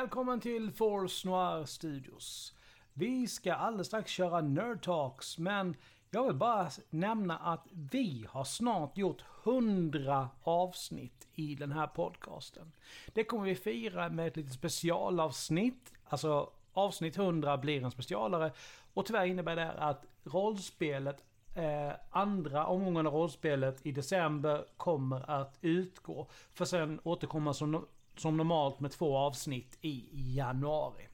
Välkommen till Force Noir Studios. Vi ska alldeles strax köra Nerd Talks, men jag vill bara nämna att vi har snart gjort 100 avsnitt i den här podcasten. Det kommer vi fira med ett litet specialavsnitt. Alltså avsnitt 100 blir en specialare. Och tyvärr innebär det att rollspelet eh, andra omgången av rollspelet i december kommer att utgå. För sen återkomma som, som normalt med två avsnitt i januari.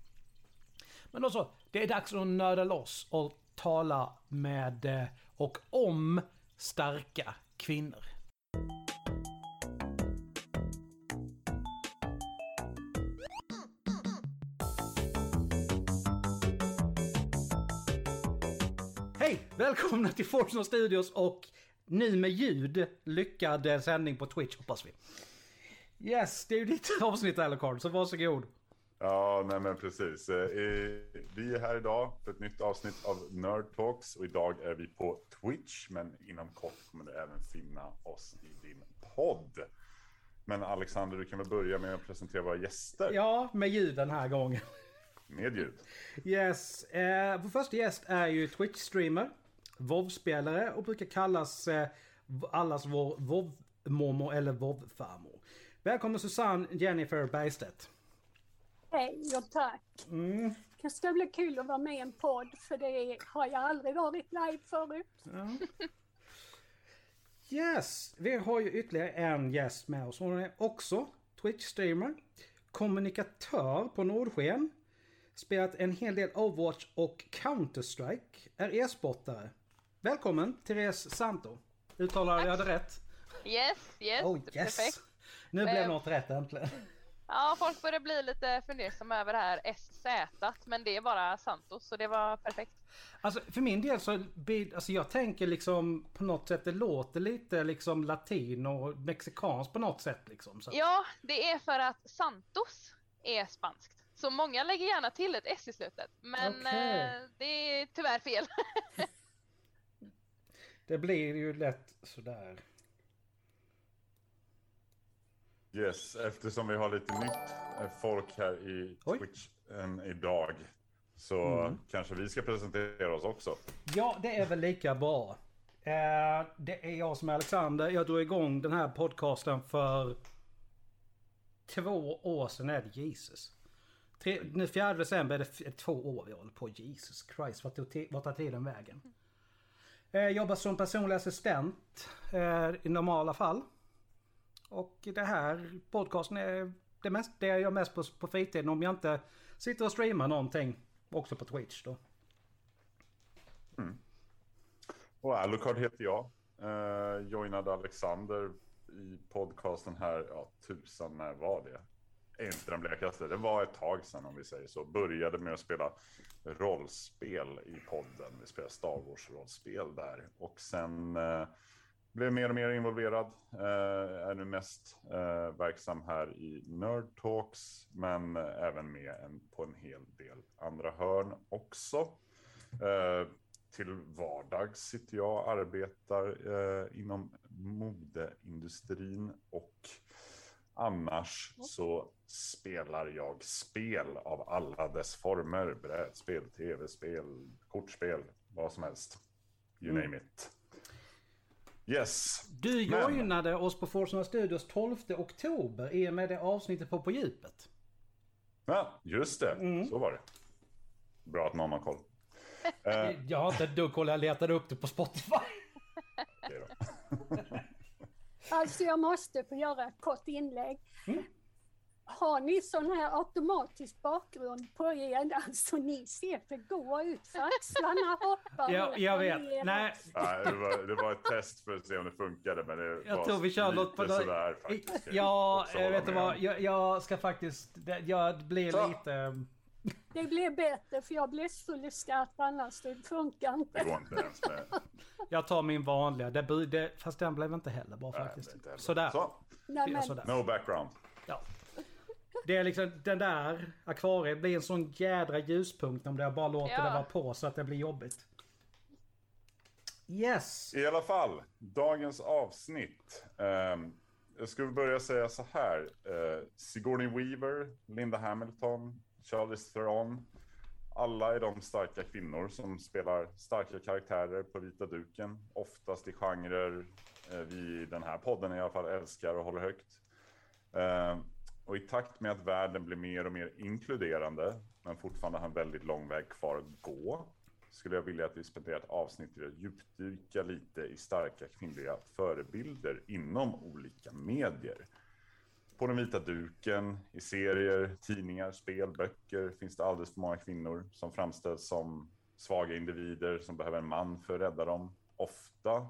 Men då så, det är dags att nörda loss och tala med eh, och om starka kvinnor. Hej! Välkomna till Fortuna Studios och nu med ljud lyckad eh, sändning på Twitch hoppas vi. Yes, det är ju ditt avsnitt Alucard, så varsågod. Ja, nej men precis. Eh, Vi är här idag för ett nytt avsnitt av Nerd Talks och idag är vi på Twitch, men inom kort kommer du även finna oss i din podd. Men Alexander, du kan väl börja med att presentera våra gäster Ja, med ljud den här gången. med ljud. Yes, eh, vår första gäst är ju Twitch-streamer, WoW-spelare och brukar kallas eh, allas vår WoW-mormor eller WoW-farmor. Välkommen Susanne Jennifer Bergstedt. Hej och tack. Mm. Det ska bli kul att vara med i en podd för det har jag aldrig varit live förut. Ja. Yes, vi har ju ytterligare en gäst med oss. Hon är också Twitch-streamer, kommunikatör på Nordsken, spelat en hel del Overwatch och Counter-Strike, är e-sportare. Välkommen Therese Santo. Uttalar jag det rätt? Yes, yes. Oh yes! Perfekt. Nu blev Eh, något rätt äntligen. Ja, folk börjar bli lite fundersamma över det här SZ, men det är bara Santos, så det var perfekt. Alltså för min del så alltså jag tänker liksom på något sätt det låter lite liksom latin och mexikanskt på något sätt liksom. Så. Ja, det är för att Santos är spanskt. Så många lägger gärna till ett S i slutet, men Okej. eh, det är tyvärr fel. Det blir ju lätt sådär. Yes, eftersom vi har lite nytt eh, folk här i Oj. Twitch än idag så Mm. kanske vi ska presentera oss också. Ja, det är väl lika bra. Eh, det är jag som är Alexander. Jag drog igång den här podcasten för två år sedan är det Jesus. Tre, nu 4 december är det två år vi håller på. Jesus Christ, vart tog vart tar tiden vägen? Eh, jobbar som personlig assistent eh, i normala fall. Och det här podcasten är det, mest, det jag gör mest på, på fritiden om jag inte sitter och streamar någonting. Också på Twitch då. Mm. Och Alucard heter jag. Eh, joinade Alexander i podcasten här, ja tusan när var det? Inte den blekaste. Det var ett tag sedan om vi säger så. Började med att spela rollspel i podden. Vi spelade Star Wars-rollspel där. Och sen eh, blev mer och mer involverad. Eh, är nu mest eh, verksam här i Nerd Talks. Men eh, även med på en hel del andra hörn också. Till vardags sitter jag och arbetar inom modeindustrin och annars så spelar jag spel av alla dess former. Brädspel, tv-spel, kortspel, vad som helst. You Mm. name it. Yes. Du Men- joinade oss på Forza Studios 12 oktober i och med det avsnittet på På djupet. Ja, just det. Mm. Så var det. Bra att någon har koll. Eh, Jag har inte dugg koll, jag letade upp det på Spotify. Alltså jag måste få göra ett kort inlägg. Har ni sån här automatisk bakgrund på er? Alltså ni ser för goa ut för axlarna hoppar Ja, jag vet. ner. Nej, Nej, det, var, det var ett test för att se om det funkade, men det jag var tror vi kör lite något på sådär faktiskt. Ja, jag vet du vad. Jag, jag ska faktiskt... det- Jag blir Så. lite... Det blev bättre för jag blev full i skratt annars det funkar Det inte. går inte ens med... Jag tar min vanliga. Det, blir- det, fast den blev inte heller bra Nej, faktiskt. det är inte heller. Sådär. Så, Nej, men, Sådär. no background. Ja. Det är liksom den där akvariet blir en sån jädra ljuspunkt om jag bara låter Ja. det vara på så att det blir jobbigt. Yes. I alla fall, dagens avsnitt. ehm, jag skulle börja säga så här. Eh, Sigourney Weaver, Linda Hamilton, Charlize Theron. Alla är de starka kvinnor som spelar starka karaktärer på vita duken. Oftast i genrer eh, vi i den här podden i alla fall älskar och håller högt. Eh, och i takt med att världen blir mer och mer inkluderande, men fortfarande har en väldigt lång väg kvar att gå, skulle jag vilja att vi spenderar ett avsnitt till att djupdyka lite i starka kvinnliga förebilder inom olika medier. På den vita duken, i serier, tidningar, spel, böcker finns det alldeles för många kvinnor som framställs som svaga individer som behöver en man för att rädda dem. Ofta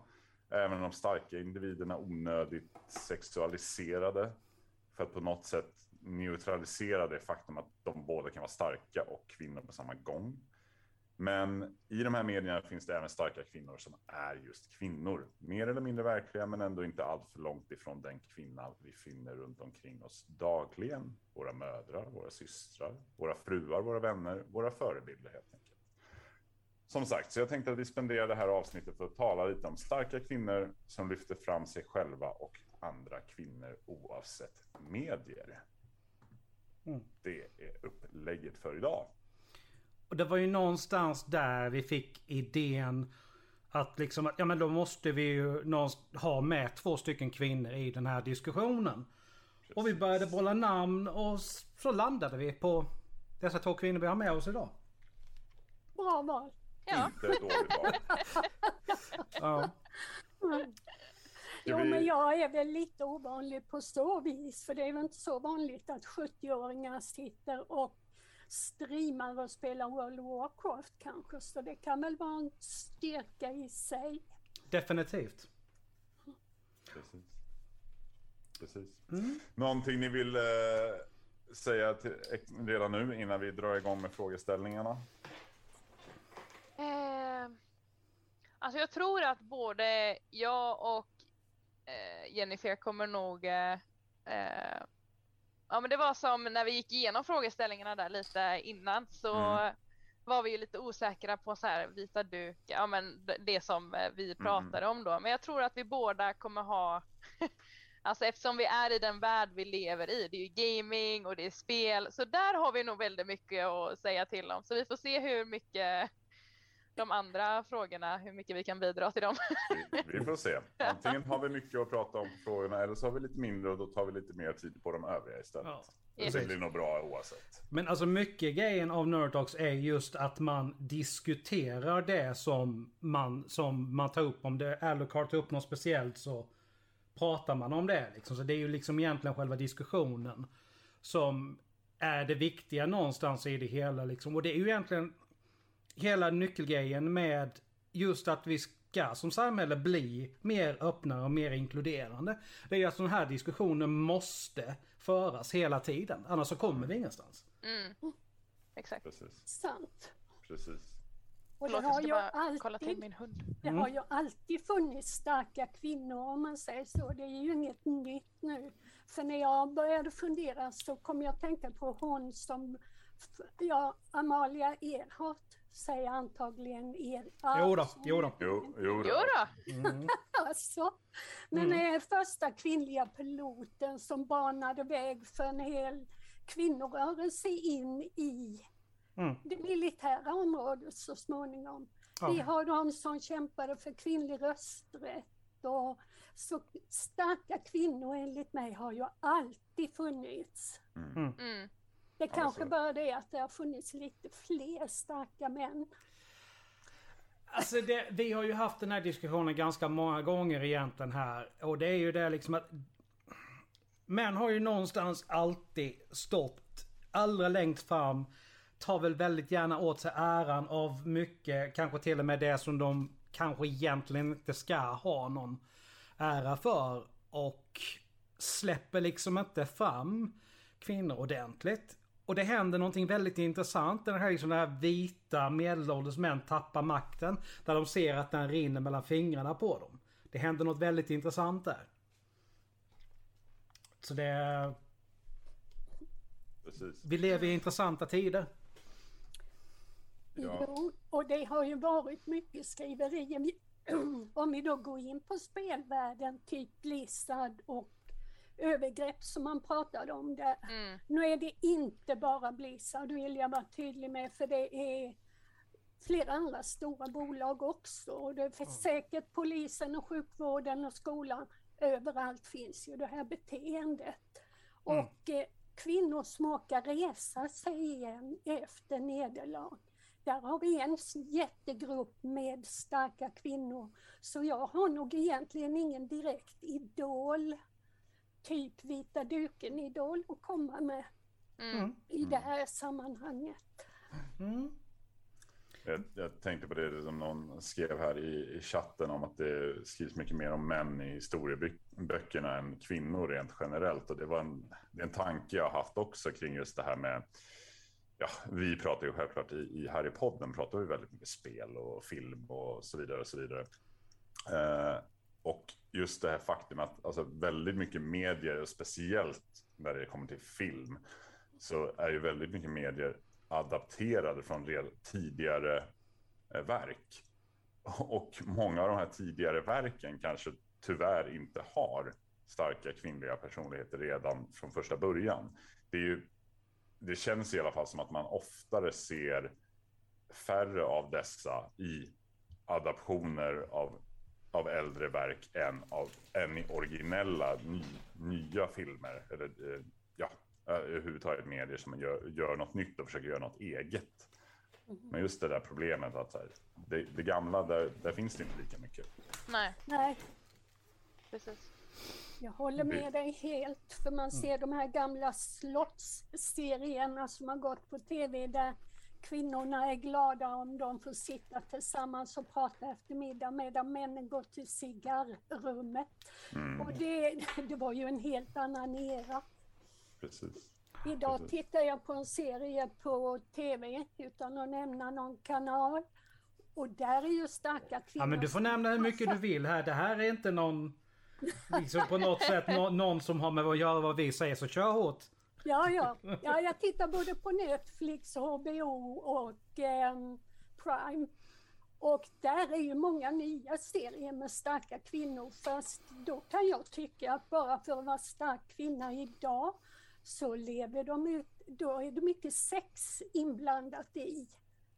även de starka individerna onödigt sexualiserade för att på något sätt neutralisera det faktum att de båda kan vara starka och kvinnor på samma gång. Men i de här medierna finns det även starka kvinnor som är just kvinnor. Mer eller mindre verkliga, men ändå inte alltför långt ifrån den kvinna vi finner runt omkring oss dagligen. Våra mödrar, våra systrar, våra fruar, våra vänner, våra förebilder helt enkelt. Som sagt, så jag tänkte att vi spenderar det här avsnittet för att tala lite om starka kvinnor som lyfter fram sig själva och andra kvinnor oavsett medier. Mm. Det är upplägget för idag. Och det var ju någonstans där vi fick idén att liksom, ja men då måste vi ju ha med två stycken kvinnor i den här diskussionen. Precis. Och vi började bolla namn och så landade vi på dessa två kvinnor vi har med oss idag. Bra val. Ja. Inte dåligt val. ja. Jo, men jag är väl lite ovanlig på så vis, för det är väl inte så vanligt att 70-åringar sitter och streamar och spelar World of Warcraft kanske, så det kan väl vara en styrka i sig. Definitivt. Precis. Precis. Mm. Någonting ni vill eh, säga till, redan nu innan vi drar igång med frågeställningarna? Eh, alltså jag tror att både jag och Jennifer kommer nog eh, eh Ja men det var som när vi gick igenom frågeställningarna där lite innan så mm. var vi ju lite osäkra på så här vita duk, ja men det som eh, vi mm. pratade mm. om då. Men jag tror att vi båda kommer ha, alltså eftersom vi är i den värld vi lever i, det är ju gaming och det är spel, så där har vi nog väldigt mycket att säga till om. Så vi får se hur mycket de andra frågorna, hur mycket vi kan bidra till dem. Vi, vi, får se. Antingen har vi mycket att prata om på frågorna eller så har vi lite mindre och då tar vi lite mer tid på de övriga istället. Ja. Det blir nog bra oavsett. Men alltså mycket grejen av Nerdtalks är just att man diskuterar det som man, som man tar upp. Om det Alucard tar upp något speciellt så pratar man om det. Liksom. Så det är ju liksom egentligen själva diskussionen som är det viktiga någonstans i det hela. Liksom. Och det är ju egentligen hela nyckelgrejen med just att vi ska som samhälle bli mer öppnare och mer inkluderande. Det är att sådana här diskussioner måste föras hela tiden. Annars så kommer vi ingenstans. Mm. Exakt. Precis. Sant. Precis. Och det har, ju alltid, det har ju alltid funnits starka kvinnor om man säger så. Det är ju inget nytt nu. För när jag började fundera så kom jag att tänka på hon som, ja, Amalia Earhart säger antagligen er. Jo då, jo då. Jo, jo då. Jo då. Mm. alltså, men mm. är första kvinnliga piloten som banade väg för en hel kvinnorörelse in i mm. det militära området så småningom. Ja. Vi har de som kämpade för kvinnlig rösträtt och så starka kvinnor enligt mig har ju alltid funnits. Mm. Mm. Det kanske alltså. bara det att det har funnits lite fler starka män. Alltså det, vi har ju haft den här diskussionen ganska många gånger egentligen här. Och det är ju det liksom att... Män har ju någonstans alltid stått allra längst fram. Tar väl väldigt gärna åt sig äran av mycket. Kanske till och med det som de kanske egentligen inte ska ha någon ära för. Och släpper liksom inte fram kvinnor ordentligt. Och det händer någonting väldigt intressant. Den här, liksom, den här vita medelålders män tappar makten. Där de ser att den rinner mellan fingrarna på dem. Det händer något väldigt intressant där. Så det... Precis. Vi lever i intressanta tider. Ja. Jo, och det har ju varit mycket skriverier. Om vi då går in på spelvärlden, typ Blizzard och övergrepp som man pratade om där. Mm. Nu är det inte bara Blizzard vill jag vara tydlig med för det är flera andra stora bolag också. Och det är säkert polisen och sjukvården och skolan. Överallt finns ju det här beteendet. Mm. Och eh, kvinnor som orkar resa sig igen efter nederlag. Där har vi en jättegrupp med starka kvinnor. Så jag har nog egentligen ingen direkt idol, typ vita duken-idol att komma med Mm. Mm. i det här sammanhanget. Mm. Jag, jag tänkte på det som någon skrev här i, i chatten om att det skrivs mycket mer om män i historieböckerna än kvinnor rent generellt. Och det var en, det är en tanke jag har haft också kring just det här med Ja, vi pratar ju självklart i, i här i podden pratar vi väldigt mycket spel och film och så vidare och så vidare. Eh, och just det här faktum att alltså, väldigt mycket medier, speciellt när det kommer till film, så är ju väldigt mycket medier adapterade från redan tidigare eh, verk. Och många av de här tidigare verken kanske tyvärr inte har starka kvinnliga personligheter redan från första början. Det, är ju, det känns i alla fall som att man oftare ser färre av dessa i adaptioner av, av äldre verk än, av, än i originella ny, nya filmer. Eller eh, ja, eh, överhuvudtaget medier som gör, gör något nytt och försöker göra något eget. Men just det där problemet att så här, det, det gamla, där, där finns det inte lika mycket. Nej, Nej, precis. jag håller med dig helt. För man ser de här gamla slottsserierna som har gått på tv där kvinnorna är glada om de får sitta tillsammans och prata efter middag medan männen går till cigarrummet. Mm, Och det, det var ju en helt annan era. precis. Idag Precis. tittar jag på en serie på tv utan att nämna någon kanal. Och där är ju starka kvinnor. Ja men du får nämna hur mycket du vill här. Det här är inte någon... Liksom på något sätt nå- någon som har med att göra vad vi säger så kör hårt. Ja, ja. ja, jag tittar både på Netflix, HBO och eh, Prime. Och där är ju många nya serier med starka kvinnor. Fast då kan jag tycka att bara för att vara stark kvinna idag så lever de ut, då är det mycket sex inblandat i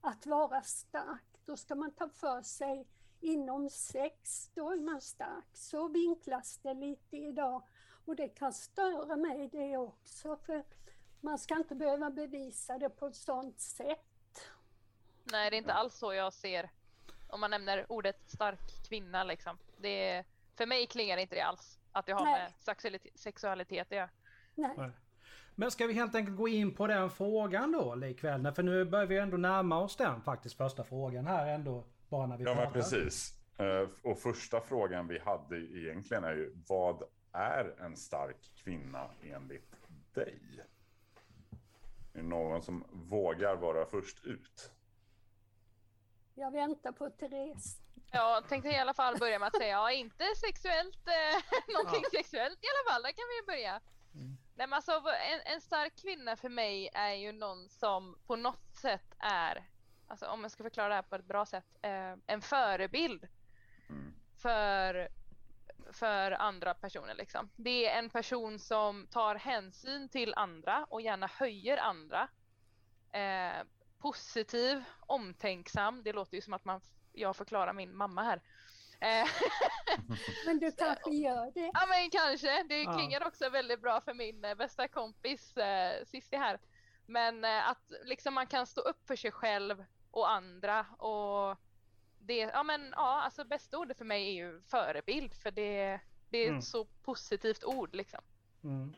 att vara stark. Då ska man ta för sig inom sex, då är man stark. Så vinklas det lite idag. Och det kan störa mig det också, för man ska inte behöva bevisa det på ett sådant sätt. Nej, det är inte alls så jag ser om man nämner ordet stark kvinna liksom. Det är, för mig klingar inte det alls att det har Nej. med sexualitet, att göra. Nej. Nej. Men ska vi helt enkelt gå in på den frågan då likväl? För nu börjar vi ändå närma oss den faktiskt första frågan här ändå. Bara när vi Ja, pratar. men precis. Eh, Och första frågan vi hade egentligen är ju vad är en stark kvinna enligt dig? Är det någon som vågar vara först ut? Jag väntar på Therese. Jag tänkte i alla fall börja med att säga, ja inte sexuellt, eh, någonting sexuellt i alla fall, där kan vi ju börja. Nej men alltså en, en stark kvinna för mig är ju någon som på något sätt är, alltså om jag ska förklara det här på ett bra sätt, eh, en förebild Mm. för, för andra personer liksom. Det är en person som tar hänsyn till andra och gärna höjer andra. Eh, positiv, omtänksam, det låter ju som att man, jag förklarar min mamma här. Eh, Men du kanske gör det? Ja men kanske, det Ja. klingar också väldigt bra för min eh, bästa kompis eh, Cissi här. Men eh, att liksom man kan stå upp för sig själv och andra och det, ja men ja alltså bästa ordet för mig är ju förebild för det, det är Mm. ett så positivt ord liksom. Mm.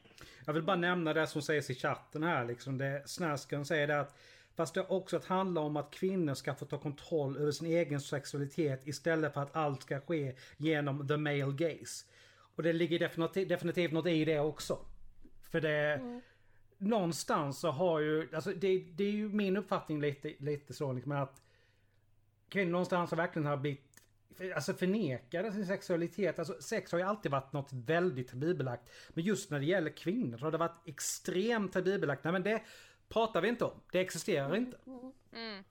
Jag vill bara nämna det som sägs i chatten här liksom. Det, Snärsken säger det att Fast det också att handla om att kvinnor ska få ta kontroll över sin egen sexualitet istället för att allt ska ske genom the male gaze. Och det ligger definitivt, definitivt något i det också. För det... Någonstans så har ju, alltså det, det är ju min uppfattning lite, lite så liksom att kvinnor någonstans har verkligen har blivit Alltså förnekade sin sexualitet. Alltså sex har ju alltid varit något väldigt tabubelagt. Men just när det gäller kvinnor så har det varit extremt tabubelagt. Nej men det pratar vi inte om. Det existerar inte. Mm.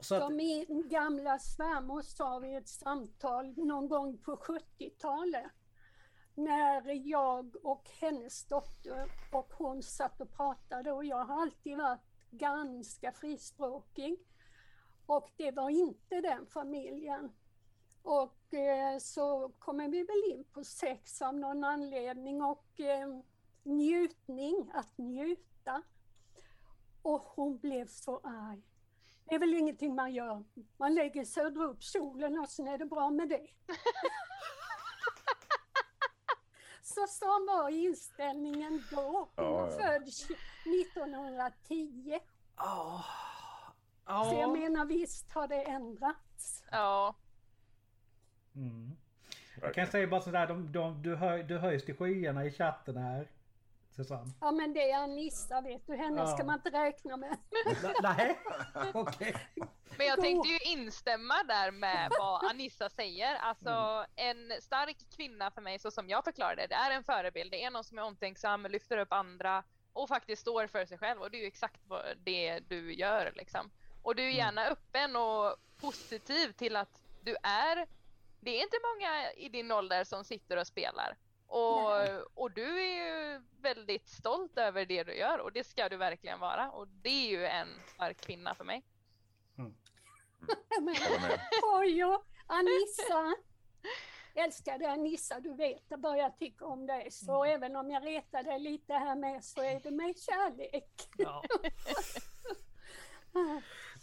Så att, Som min gamla svärmor sa vid ett samtal någon gång på 70-talet. när jag och hennes dotter och hon satt och pratade och jag har alltid varit ganska frispråkig. Och det var inte den familjen. Och eh, så kommer vi väl in på sex av någon anledning och eh, njutning, att njuta. Och hon blev så arg. Det är väl ingenting man gör. Man lägger sig och drar upp solen och sen är det bra med det. så så var inställningen då. Hon var född 1910. Ja. Så jag Ja. menar visst har det ändrats. Ja. Mm. Jag kan säga bara sådär, de, de, du, höj, du höjs till skyarna i chatten här. Susanne. Ja men det är Anissa vet du, henne Ja. ska man inte räkna med. Nej, okej. Men jag tänkte ju instämma där med vad Anissa säger. Alltså en stark kvinna för mig så som jag förklarar det, det är en förebild. Det är någon som är omtänksam, lyfter upp andra och faktiskt står för sig själv och det är ju exakt vad det du gör liksom. Och du är gärna öppen och positiv till att du är, det är inte många i din ålder som sitter och spelar. Och, och du är ju väldigt stolt över det du gör och det ska du verkligen vara. Och det är ju en stark kvinna för mig. Håller med. oj, och Anissa. Älskade Anissa, du vet, jag börjar tycka om dig. Så även om jag retar dig lite här med så är det med kärlek. Ja.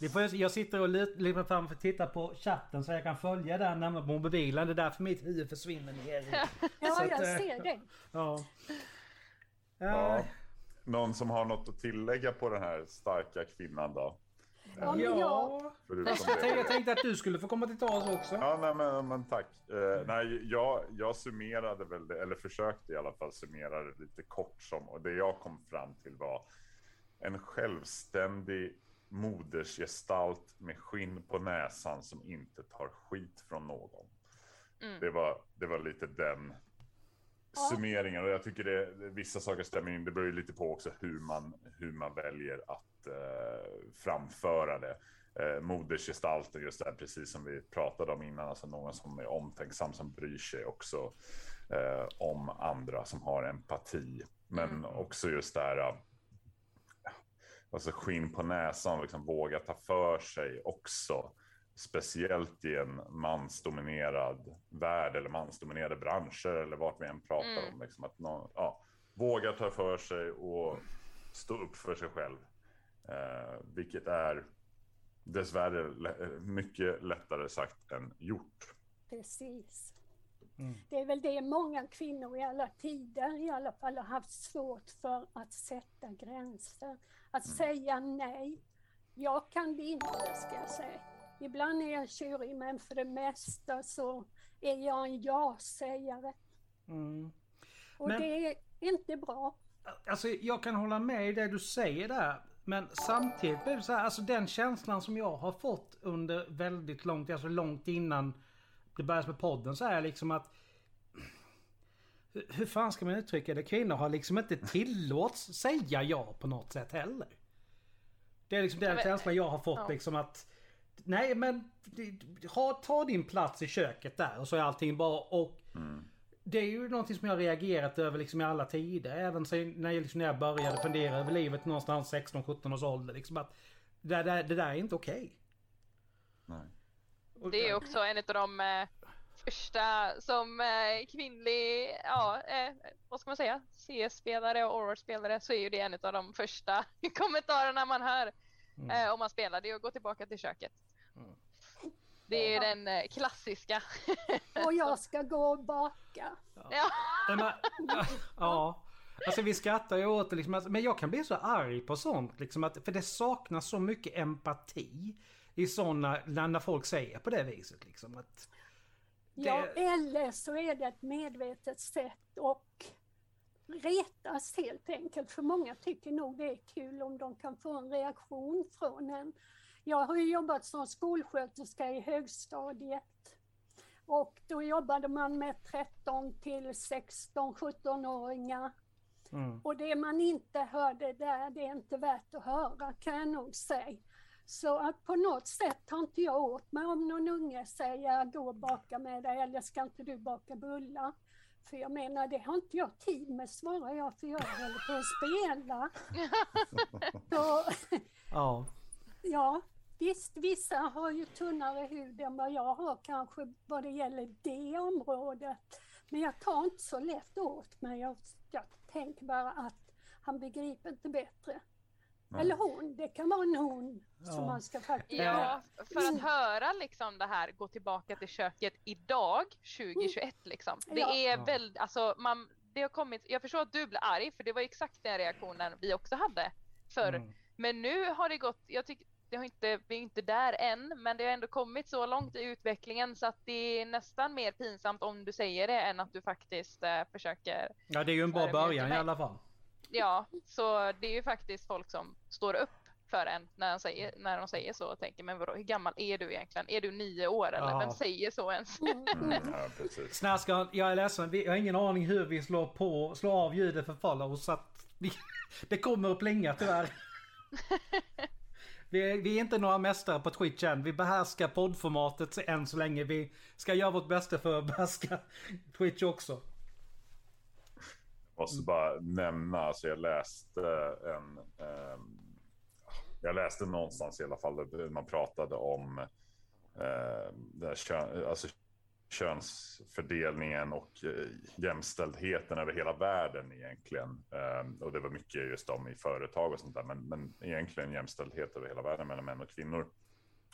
Får, jag sitter och lut- lutar fram för att titta på chatten så jag kan följa den nämligen på mobilen. Det är därför mitt huvud försvinner ner i. Ja, Så att, jag eh, ser det. Ja. Ja. Eh, Någon som har något att tillägga på den här starka kvinnan då? Ja, Ja. Jag tänkte att du skulle få komma till tals också. Ja, nej, men, men tack. Eh, nej, jag, jag summerade väl det, eller försökte i alla fall summera det lite kort som, och det jag kom fram till var en självständig modersgestalt med skinn på näsan som inte tar skit från någon. Mm. Det, var, det var lite den Ja. summeringen och jag tycker det, vissa saker stämmer in. Det beror ju lite på också hur man, hur man väljer att eh, framföra det. Eh, modersgestalten, just det här, precis som vi pratade om innan, alltså någon som är omtänksam, som bryr sig också eh, om andra, som har empati. Men Mm. också just det här, alltså skinn på näsan, liksom våga ta för sig också. Speciellt i en mansdominerad värld eller mansdominerade branscher eller vart vi än pratar Mm. om. Liksom att någon, ja, våga ta för sig och stå upp för sig själv. Eh, vilket är dessvärre mycket lättare sagt än gjort. precis. Mm. Det är väl det många kvinnor i alla tider i alla fall har haft svårt för att sätta gränser. Att säga nej. Jag kan det inte, ska jag säga. Ibland är jag tjurig, men för det mesta så är jag en ja-sägare. Mm. Och Men- det är inte bra. Alltså jag kan hålla med i det du säger där. Men samtidigt blir det så här, alltså den känslan som jag har fått under väldigt lång tid, alltså långt innan det började med podden så är liksom att hur- hur fan ska man uttrycka det? Kvinnor har liksom inte tillåts säga ja på något sätt heller. Det är liksom den känslan jag har fått ja. liksom att Nej men det- ha, ta din plats i köket där och så är allting bra och det är ju någonting som jag har reagerat över liksom i alla tider. Även sen när jag, liksom, när jag började fundera över livet någonstans 16-17 års ålder. Liksom att det, där, det där är inte okej. Nej. Det är också en av de eh, första som eh, kvinnlig, ja, eh, vad ska man säga, CS-spelare och Aurora-spelare så är ju det en av de första kommentarerna man hör Mm. eh, om man spelar. Det är att gå tillbaka till köket. Mm. Det är den eh, klassiska. Och jag ska gå och baka. ja. Men, ja. Alltså vi skrattar ju åt det liksom. alltså, Men jag kan bli så arg på sånt liksom. Att, för det saknas så mycket empati. I sådana, när, folk säger på det viset liksom. Att, Det- Ja, eller så är det ett medvetet sätt och retas helt enkelt. För många tycker nog det är kul om de kan få en reaktion från en. Jag har ju jobbat som skolsköterska i högstadiet. Och då jobbade man med 13 till 16, 17-åringar. mm. Och det man inte hörde där, det är inte värt att höra kan jag nog säga. Så att på något sätt tar inte jag åt mig om någon unge säger gå och baka med dig eller ska inte du baka bullar? För jag menar, det har inte jag tid med svarar jag, för jag håller på att spela. Så, Ja. ja, visst, vissa har ju tunnare hud än vad jag har kanske vad det gäller det området. Men jag tar inte så lätt åt mig. Jag, jag tänker bara att han begriper inte bättre. Eller hon, det kan vara en hon som Ja. man ska faktiskt... Ja, för att höra liksom det här gå tillbaka till köket idag 2021 liksom. Det Ja. är väldigt, alltså man, det har kommit, jag förstår att du blir arg för det var exakt den reaktionen vi också hade förr. Mm. Men nu har det gått, jag tycker det har inte, vi är inte där än, men det har ändå kommit så långt i utvecklingen så att det är nästan mer pinsamt om du säger det än att du faktiskt eh, försöker Ja, det är ju en bra början i alla fall. Ja, så det är ju faktiskt folk som står upp för en när de säger, när de säger så och tänker men vadå, hur gammal är du egentligen? Är du nio år eller? Ja. Vem säger så ens? Mm, mm. Ja. Snärskan, jag är ledsen. Vi- Jag har ingen aning hur vi slår på, slår av ljudet för follows. Så att vi, det kommer att plinga tyvärr. Vi är, vi är inte några mästare på Twitch än. Vi behärskar poddformatet än så länge. Vi ska göra vårt bästa för att behärska Twitch också. Måste bara nämna, alltså jag läste en... ehm, jag läste någonstans i alla fall där man pratade om eh, det kön, alltså könsfördelningen och eh, jämställdheten över hela världen egentligen. Eh, och det var mycket just om i företag och sånt där, men, men egentligen jämställdhet över hela världen mellan män och kvinnor.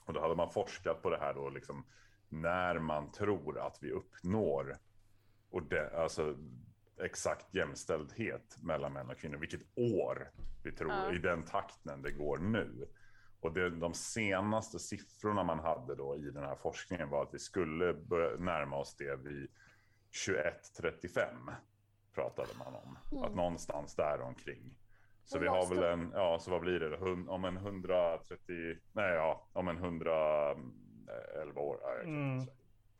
Och då hade man forskat på det här då, liksom när man tror att vi uppnår och det, alltså exakt jämställdhet mellan män och kvinnor, vilket år vi tror Ja. i den takten det går nu. Och det, de senaste siffrorna man hade då i den här forskningen var att vi skulle börja närma oss det vid 21.35 pratade man om. Mm. Att någonstans där omkring. Så vi har väl en, ja så vad blir det, Hun- om en 130, nej ja, om en 111 år. Ja, jag kan Mm. inte säga.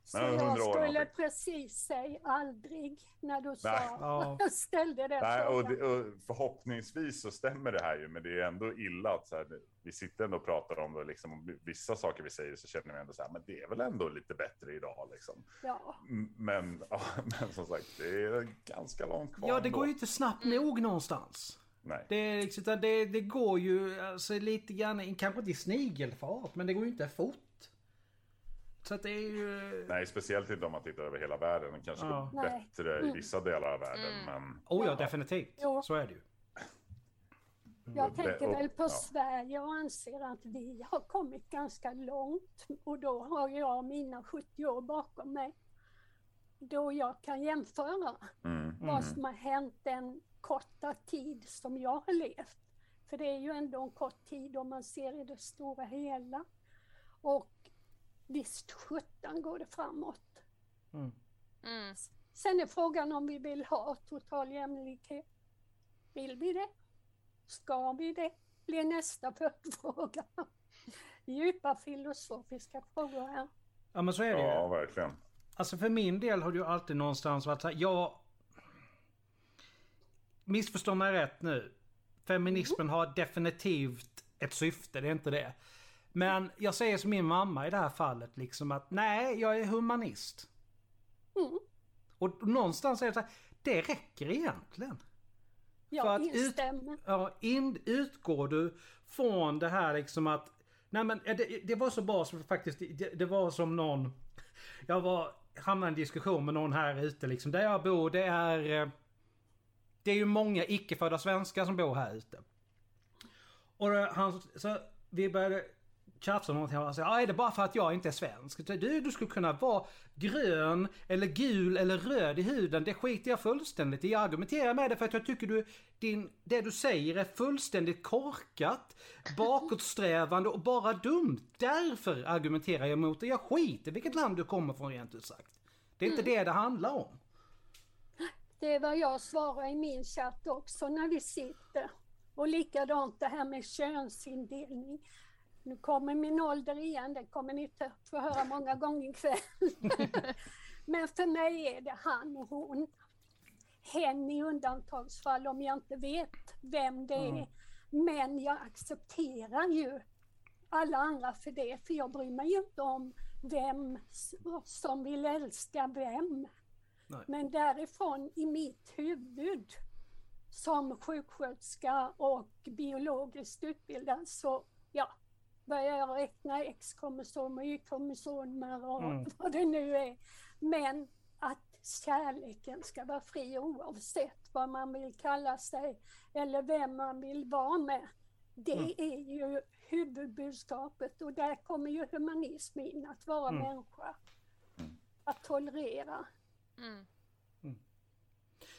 Så Nej, 100 jag skulle precis säga aldrig när du sa, Ja. ställde den Nej, och, det, och förhoppningsvis så stämmer det här ju, men det är ändå illa att så här, vi sitter ändå och pratar om det, liksom, om vissa saker vi säger så känner vi ändå så här, men det är väl ändå lite bättre idag liksom. Ja, Men, ja, men som sagt, det är ganska långt kvar Ja, det ändå. går ju inte snabbt nog någonstans. Nej. Det, liksom, det, det går ju alltså, lite grann, kanske inte i snigelfart, men det går ju inte fort. Så att det är ju... Nej, speciellt inte om man tittar över hela världen. Det kanske Ja. går Nej. bättre i Mm. vissa delar av världen, Mm. men Oh ja, Ja. definitivt. Jo. Så är det ju. jag tänker väl på ja. Sverige och anser att vi har kommit ganska långt. Och då har jag mina 70 år bakom mig. Då jag kan jämföra mm. vad som har hänt den korta tid som jag har levt. För det är ju ändå en kort tid om man ser i det stora hela. Och visst sjutton går det framåt. Mm. Mm. Sen är frågan om vi vill ha total jämlikhet. Vill vi det? Ska vi det? Blir nästa följdfråga. Djupa filosofiska frågor här. Ja men så är det ju. ja, verkligen. Alltså för min del har det ju alltid någonstans varit så här, jag... Missförstå mig rätt nu. Feminismen har definitivt ett syfte, det är inte det. Men jag säger som min mamma i det här fallet liksom att nej, jag är humanist. Mm. Och någonstans är det så här, det räcker egentligen. För Jag att ut-. Ja, in, utgår du från det här liksom att... Nej men eh, det, det var så bra som faktiskt, det, det var som någon... Jag var, hamnade i en diskussion med någon här ute liksom. Där jag bor det är... eh, Det är ju många icke-födda svenskar som bor här ute. Och eh, han, så vi började tjafsa om någonting. Han sa, ja är det bara för att jag inte är svensk? Du, du skulle kunna vara grön eller gul eller röd i huden. Det skiter jag fullständigt i. Jag argumenterar med det för att jag tycker du, din, det du säger är fullständigt korkat, bakåtsträvande och bara dumt. Därför argumenterar jag mot det. Jag skiter vilket land du kommer från rent ut sagt. Det är inte det det handlar om. Det är vad jag svarar i min chatt också när vi sitter. Och likadant det här med könsindelning. Nu kommer min ålder igen, det kommer ni inte få höra många gånger ikväll. Men för mig är det han och hon. Hen i undantagsfall om jag inte vet vem det är. Mm. Men jag accepterar ju alla andra för det, för jag bryr mig ju inte om vem som vill älska vem. Nej. Men därifrån i mitt huvud som sjuksköterska och biologiskt utbildad så ja, börjar jag räkna X-kromosomer, Y-kromosomer och Mm. vad det nu är. Men att kärleken ska vara fri oavsett vad man vill kalla sig eller vem man vill vara med. Det Mm. är ju huvudbudskapet och där kommer ju humanism in, att vara Mm. människa. Mm. Att tolerera. Mm.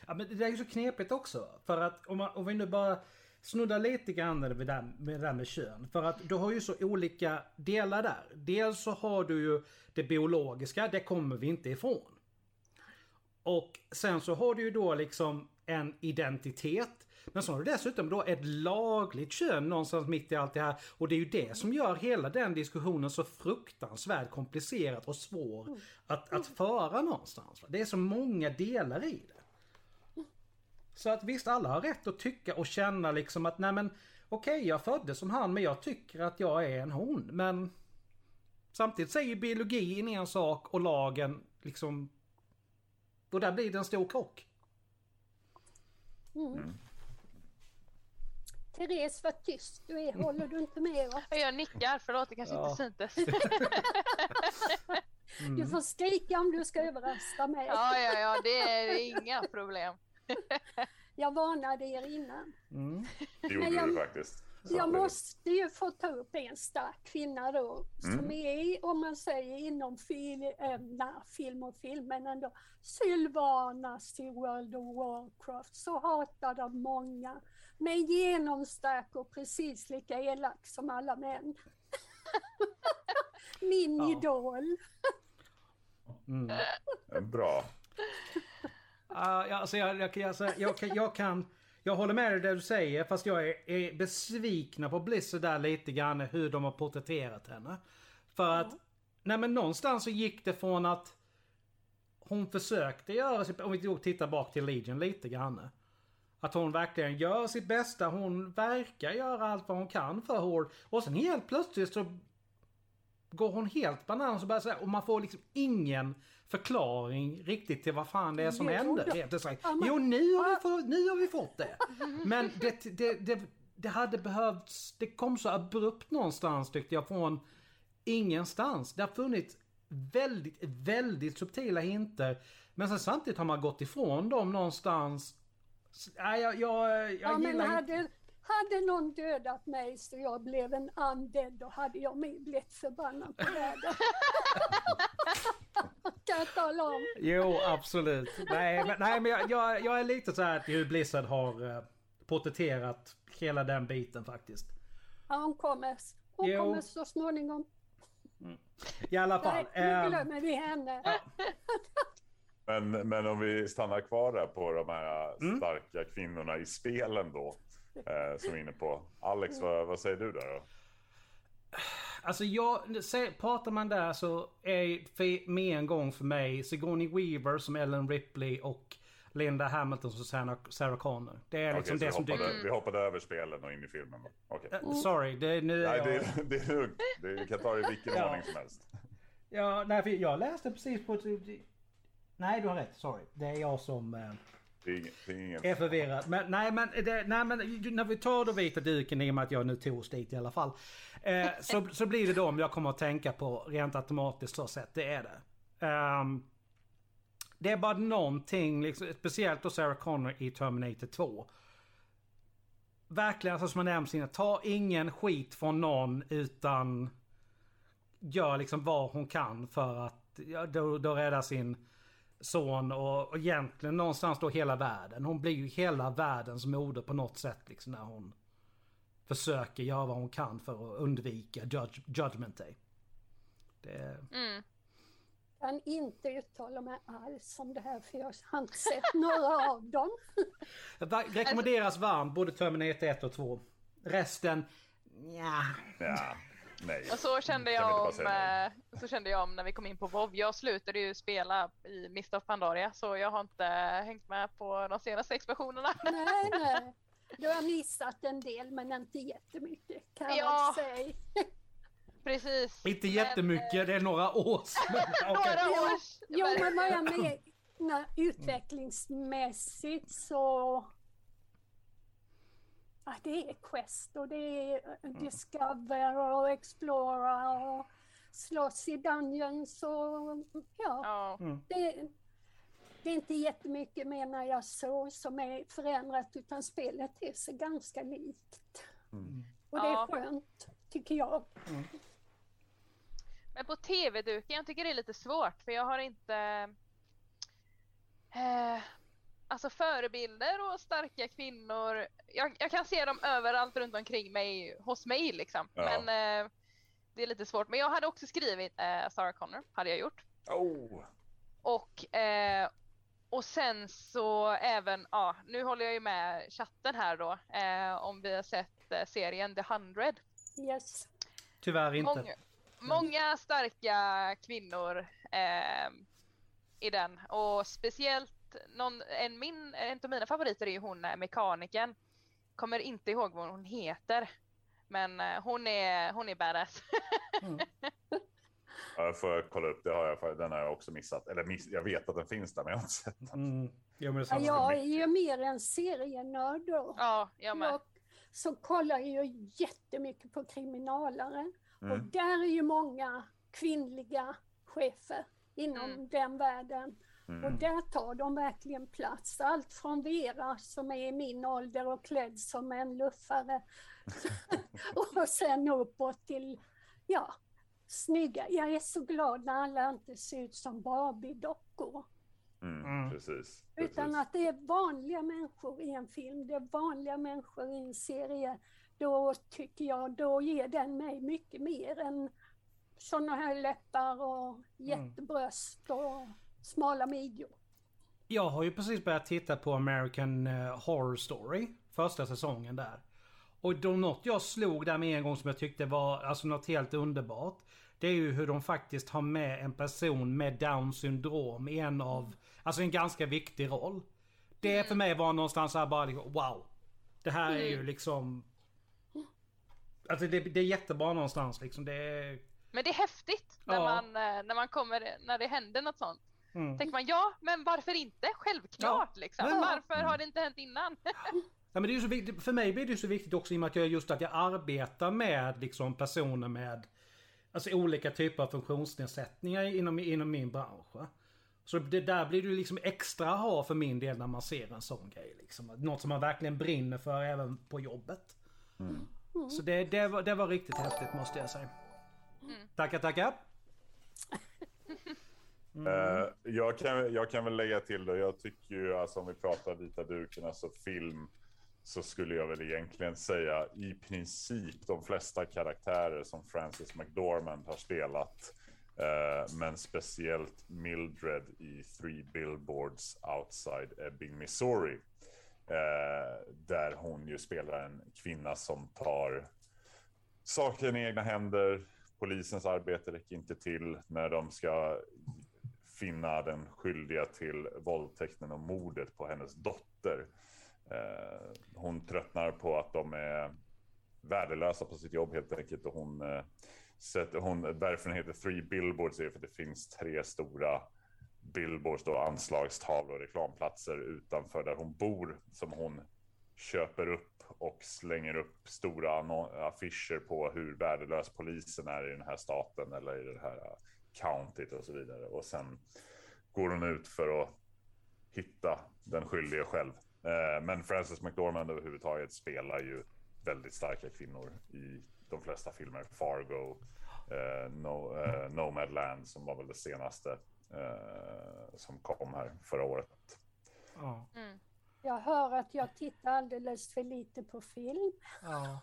Ja, men det är ju så knepigt också. För att om, man, om vi nu bara snuddar lite grann med det, där, med det där med kön. För att du har ju så olika delar där. Dels så har du ju det biologiska, det kommer vi inte ifrån. Och sen så har du ju då liksom en identitet. Men så har du dessutom då ett lagligt kön någonstans mitt i allt det här. Och det är ju det som gör hela den diskussionen så fruktansvärt komplicerad och svår att, att föra någonstans. Det är så många delar i det. Så att visst, alla har rätt att tycka och känna liksom att nej men okej, jag föddes som han men jag tycker att jag är en hon. Men samtidigt säger biologin en sak och lagen liksom... Och där blir det en stor krock. Mm. Therese, vad tyst du är. Håller du inte med oss? Jag nickar, förlåt det kanske Ja. inte syntes. Du får skrika om du ska överrösta mig. Ja, ja, ja, det är inga problem. Jag varnade er innan. Mm. Det gjorde Men jag- du faktiskt. Så Jag måste ju få ta upp en stark kvinna då, som Mm. är, om man säger inom fil, äh, na, film och film, men ändå Sylvanas i World of Warcraft, så hatad av många, men genomstark och precis lika elak som alla män. Min Ja. idol. Mm. Bra. Ah, ja, alltså jag, jag, jag, jag, jag, kan- jag kan... Jag håller med dig det du säger fast jag är, är besvikna på Blizzard där lite grann hur de har porträtterat henne. För att... Nej men någonstans så gick det från att hon försökte göra sitt... Om vi då tittar bak till Legion lite grann. Att hon verkligen gör sitt bästa. Hon verkar göra allt vad hon kan för Hård. Och sen helt plötsligt så går hon helt bananas och börjar säga, och man får liksom ingen förklaring riktigt till vad fan det är som händer. Ja, men- Jo, nu har, vi fått, nu har vi fått det. Men det, det, det, det hade behövts, det kom så abrupt någonstans tyckte jag från ingenstans. Det har funnits väldigt, väldigt subtila hinter. Men sen samtidigt har man gått ifrån dem någonstans. Nej, jag, jag, jag Ja, men gillar inte... hade, hade någon dödat mig så jag blev en undead, då hade jag blivit förbannad på världen. kan jag tala om. Jo, absolut. Nej, men, nej, men jag, jag, jag är lite så här till hur Blizzard har eh, porträtterat hela den biten faktiskt. Ja, hon kommer, hon Jo. kommer så småningom. I alla fall. Nej, nu ehm, glömmer vi henne. Men, men om vi stannar kvar där på de här Mm. starka kvinnorna i spelen då. Eh, som vi är inne på. Alex, vad, vad säger du där då? Alltså jag, se, pratar man där så är med en gång för mig Sigourney Weaver som Ellen Ripley och Linda Hamilton som Sarah, Sarah Connor. Det är liksom Okej, det som hoppade, dyker vi hoppade över spelen och in i filmen. då. Okej. Eh, Sorry, det, nu är Nej, jag... det, är- det är lugnt. Det, vi kan ta det i vilken Ja. ordning som helst. Ja, nej, för jag läste precis på... Nej, du har rätt. Sorry. Det är jag som... Eh, det är, ingen, det är ingen... är. Men nej men, det, nej, men när vi tar då vita duken i och med att jag nu tog oss dit i alla fall. Eh, så, så blir det de jag kommer att tänka på rent automatiskt så sett. Det är det. Um, det är bara någonting, liksom, speciellt då Sarah Connor i Terminator 2. Verkligen, alltså, som jag nämnt innan, ta ingen skit från någon utan gör liksom vad hon kan för att ja, då, då rädda sin son och, och egentligen någonstans då hela världen. Hon blir ju hela världens moder på något sätt liksom när hon försöker göra vad hon kan för att undvika judge, Judgment Day. Det, Mm. kan inte uttala mig alls om det här för jag har inte sett några av dem. det rekommenderas varmt både Terminator 1 och 2. Resten, ja. Ja, nej. Och så kände jag om, eh, så kände jag om när vi kom in på WoW. Jag slutade ju spela i Mist of Pandaria så jag har inte hängt med på de senaste expansionerna. Nej, nej. Du har missat en del men inte jättemycket kan jag Ja. väl säga. Precis. Inte Men, jättemycket, det är några eh, Okej. Några års. Jo men vad jag, men, nej, utvecklingsmässigt så... Ja, det är Quest och det är eh, Discover och Explora och slåss i Dungeons och ja. Ja. Mm. Det, det är inte jättemycket menar jag så som är förändrat utan spelet är sig ganska likt. Mm. Och det är Ja. skönt, tycker jag. Men på tv-duken, jag tycker det är lite svårt för jag har inte eh, Alltså förebilder och starka kvinnor. Jag, jag kan se dem överallt runt omkring mig, hos mig liksom. Ja. Men eh, det är lite svårt. Men jag hade också skrivit eh, Sarah Connor, hade jag gjort. Oh. Och, eh, och sen så även, ja nu håller jag ju med chatten här då, eh, om vi har sett eh, serien The 100. Yes. Tyvärr inte. Många, många starka kvinnor eh, i den och speciellt någon, en, min, en av mina favoriter är ju hon eh, mekanikern. Kommer inte ihåg vad hon heter. Men eh, hon är, hon är badass. Ja, jag får kolla upp, det har jag, för den har jag också missat. Eller miss, jag vet att den finns där, men jag har inte sett den. Mm. Jo, men det är Ja, jag är ju mer en serienörd då. ja, jag med. Jag så kollar jag ju jättemycket på kriminalare. Och Mm. där är ju många kvinnliga chefer inom Mm. den världen. Och Mm. där tar de verkligen plats. Allt från Vera som är i min ålder och klädd som en luffare. och sen uppåt till, ja, snygga. Jag är så glad när alla inte ser ut som Barbie-dockor. Mm. Mm. Precis. Utan precis. att det är vanliga människor i en film, det är vanliga människor i en serie. Då tycker jag, då ger den mig mycket mer än sådana här läppar och jättebröst och smala midjor. Jag har ju precis börjat titta på American eh, Horror Story. Första säsongen där. Och då något jag slog där med en gång som jag tyckte var alltså något helt underbart. Det är ju hur de faktiskt har med en person med down syndrom i en av, alltså en ganska viktig roll. Det för mig var någonstans här bara liksom, wow. Det här är ju liksom... Alltså det, det är jättebra någonstans liksom. Det är... Men det är häftigt när, Ja. man, eh, när man kommer, när det händer något sånt. Mm. Tänker man ja, men varför inte? Självklart liksom. Ja. Varför har det inte hänt innan? Ja, men det är så viktigt, för mig blir det så viktigt också i och med att jag just att jag arbetar med liksom personer med alltså olika typer av funktionsnedsättningar inom, inom min bransch. va. Så det där blir det liksom extra ha för min del när man ser en sån grej. Liksom. Något som man verkligen brinner för även på jobbet. Så det, det, var, det var riktigt häftigt måste jag säga. Tackar, tackar. Mm. Eh, jag, kan, jag kan väl lägga till då, jag tycker ju alltså om vi pratar vita duken, alltså film, så skulle jag väl egentligen säga i princip de flesta karaktärer som Frances McDormand har spelat. Uh, men speciellt Mildred i Three Billboards Outside Ebbing, Missouri. Uh, där hon ju spelar en kvinna som tar saken i egna händer. Polisens arbete räcker inte till när de ska finna den skyldiga till våldtäkten och mordet på hennes dotter. Eh, hon tröttnar på att de är värdelösa på sitt jobb helt enkelt och hon eh, sätter, hon, därför den heter Three Billboards är för att det finns tre stora billboards då, anslagstavlor och reklamplatser utanför där hon bor som hon köper upp och slänger upp stora affischer på hur värdelös polisen är i den här staten eller i det här countyt och så vidare. Och sen går hon ut för att hitta den skyldige själv. Eh, Men Frances McDormand överhuvudtaget spelar ju väldigt starka kvinnor i de flesta filmer. Fargo, eh, no, eh, Nomadland som var väl det senaste eh, som kom här förra året. Mm. Jag hör att jag tittar alldeles för lite på film. Ja.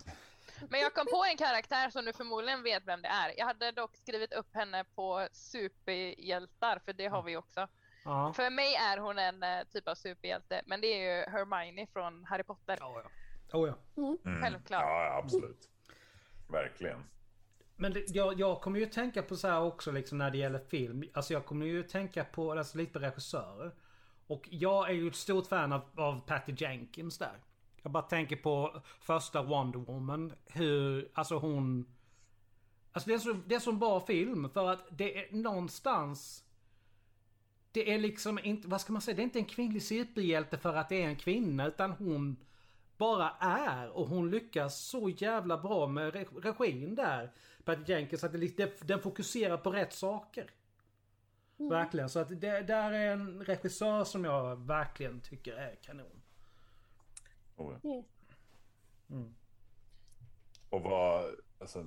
Men jag kom på en karaktär som du förmodligen vet vem det är. Jag hade dock skrivit upp henne på superhjältar, för det har vi också. Ja. För mig är hon en eh, typ av superhjälte, men det är ju Hermione från Harry Potter. Oh, ja. Oh, ja. Mm. Självklart. Ja, absolut. Verkligen. Men det, jag, jag kommer ju tänka på så här också liksom när det gäller film. Alltså jag kommer ju tänka på, alltså lite på regissörer. Och jag är ju ett stort fan av, av Patty Jenkins där. Jag bara tänker på första Wonder Woman. Hur, alltså hon... Alltså det är så, det är en bra film för att det är någonstans... det är liksom inte, vad ska man säga, det är inte en kvinnlig superhjälte för att det är en kvinna utan hon bara är och hon lyckas så jävla bra med re- regin där. Pat Jenkins, att det, den fokuserar på rätt saker. Verkligen, så att det där är en regissör som jag verkligen tycker är kanon. Oh, ja. Mm. Och vad, alltså,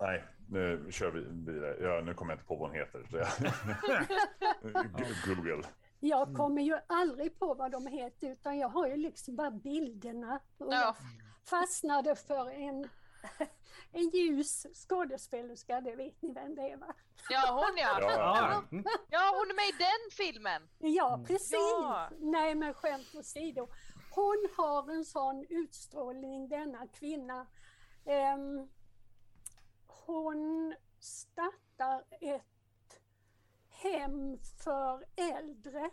nej, nu kör vi vidare. Ja, nu kommer jag inte på vad hon heter. Så jag... Google. Jag kommer ju aldrig på vad de heter utan jag har ju liksom bara bilderna. Och Ja. jag fastnade för en, en ljus skådespelerska, det vet ni vem det är va? Ja, hon ja. Ja, Ja, mm. Ja, hon är med i den filmen. Ja, precis. Ja. Nej, men skämt åsido. Hon har en sån utstrålning, denna kvinna. Ehm, hon startar ett hem för äldre,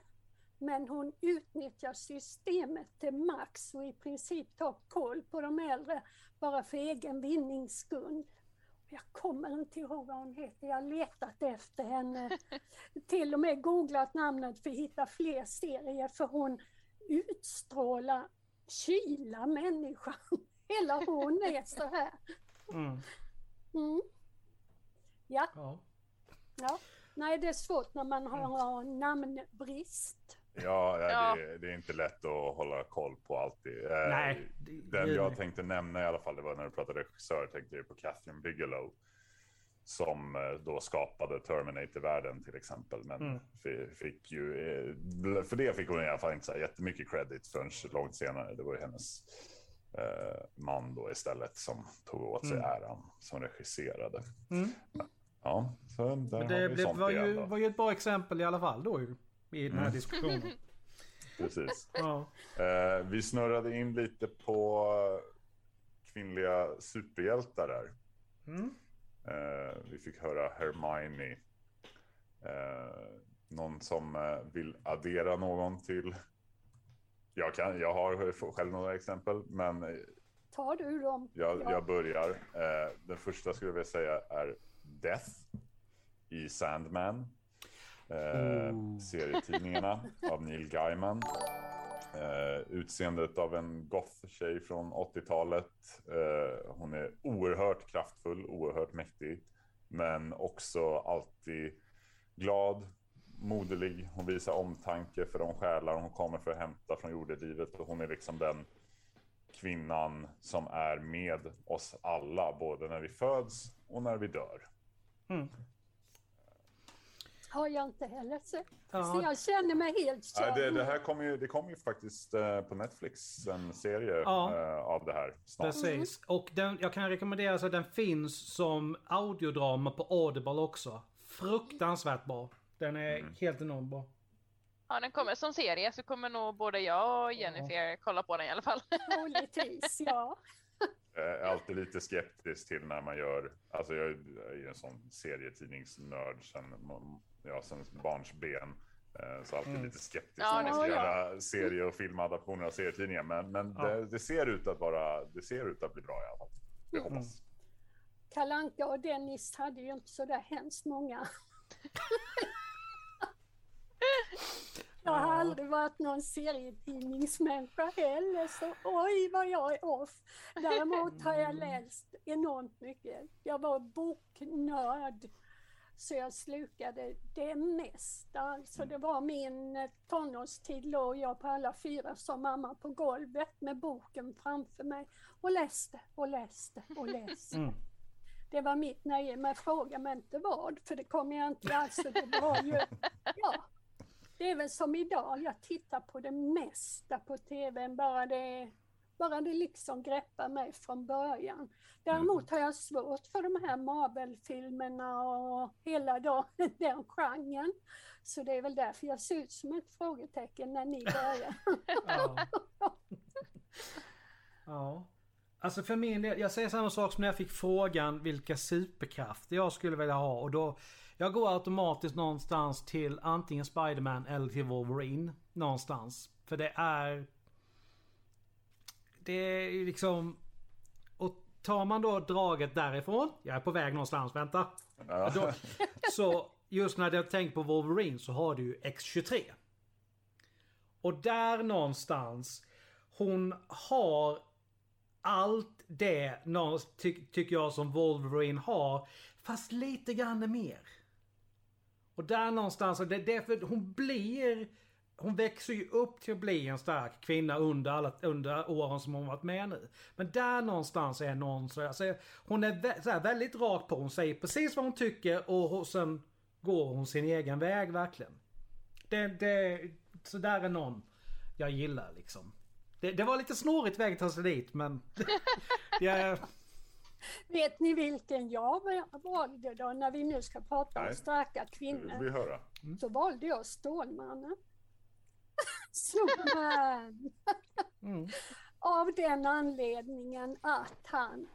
men hon utnyttjar systemet till max och i princip tar koll på de äldre bara för egen vinnings skull. Jag kommer inte ihåg vad hon heter. Jag har letat efter henne. Till och med googlat namnet för att hitta fler serier för hon utstrålar kyla människan. Hela hon är så här. Mm. Mm. Ja, Ja. ja. Nej, det är svårt när man har namnbrist. Ja, ja, Ja. Det, det är inte lätt att hålla koll på alltid. Eh, Nej. Den jag tänkte nämna i alla fall, det var när du pratade regissör, tänkte jag på Catherine Bigelow. Som eh, då skapade Terminator-världen till exempel. Men Mm. fi- fick ju, eh, för det fick hon i alla fall inte så jättemycket credit förrän långt senare. Det var ju hennes eh, man då istället som tog åt sig Mm. äran som regisserade. Mm. Ja, så där Men har det vi blev, sånt var, igen ju, var ju ett bra exempel i alla fall då ju. I den här Mm. diskussionen. Precis. Ja. Eh, vi snurrade in lite på kvinnliga superhjältar där. Eh, vi fick höra Hermione. Eh, någon som eh, vill addera någon till? Jag, kan, jag har själv några exempel, men Tar du dem? jag, Ja. jag börjar. Eh, den första skulle jag vilja säga är Death i Sandman. Eh, serietidningarna av Neil Gaiman. Eh, utseendet av en goth-tjej från 80-talet. Eh, hon är oerhört kraftfull, oerhört mäktig. Men också alltid glad, moderlig. Hon visar omtanke för de själar hon kommer för att hämta från jordelivet. Och hon är liksom den kvinnan som är med oss alla, både när vi föds och när vi dör. Mm. Har jag inte heller sett. Ja. Så jag känner mig helt körd. det, det här kommer ju, det kommer ju faktiskt eh, på Netflix, en serie Ja. eh, av det här snart. Precis. Och den, jag kan rekommendera så att den finns som audiodrama på Audible också. Fruktansvärt bra. Den är Mm. helt enormt bra. Ja, den kommer som serie så kommer nog både jag och Jennifer kolla på den i alla fall. Troligtvis, ja. Jag är alltid lite skeptisk till när man gör, alltså jag är ju en sån serietidningsnörd sen, ja, sen barnsben. Eh, Så alltid Mm. lite skeptisk Ja, när man det ska göra serie och filmadaptioner av serietidningar. Men, men Ja. det, det ser ut att vara, det ser ut att bli bra i alla fall. Jag Mm. hoppas. Kalanka och Dennis hade ju inte så där hemskt många. Jag har Ja. aldrig varit någon serietidningsmänniska heller, så oj vad jag är off. Däremot har jag läst enormt mycket. Jag var boknörd, så jag slukade det mesta. Alltså det var min eh, tonårstid, låg jag på alla fyra som mamma på golvet med boken framför mig och läste och läste och läste. Mm. Det var mitt nöje, men fråga mig inte vad, för det kommer jag inte alltså, det var ju, ja. Det är väl som idag, jag tittar på det mesta på tv, bara det, bara det liksom greppar mig från början. Däremot har jag svårt för de här Marvel-filmerna och hela då, den genren. Så det är väl därför jag ser ut som ett frågetecken när ni börjar. Ja. ja. Alltså för min del, jag säger samma sak som när jag fick frågan vilka superkrafter jag skulle vilja ha och då Jag går automatiskt någonstans till antingen Spiderman eller till Wolverine. Någonstans. För det är... Det är ju liksom... Och tar man då draget därifrån. Jag är på väg någonstans, vänta. Ja. Då, så just när jag tänker på Wolverine så har du ju X23. Och där någonstans, hon har allt det ty, tycker jag som Wolverine har. Fast lite grann mer. Och där någonstans, och det är därför hon blir... Hon växer ju upp till att bli en stark kvinna under, alla, under åren som hon varit med nu. Men där någonstans är någon så, alltså, Hon är vä- så här, väldigt rak på. Hon säger precis vad hon tycker och hon- sen går hon sin egen väg verkligen. Det, det, så där är någon jag gillar liksom. Det, det var lite snårigt väg att ta sig dit men... jag, Vet ni vilken jag valde då när vi nu ska prata om Nej. starka Det vill vi kvinnor? höra. Så valde jag Stålmannen. Superman! mm, Av den anledningen att han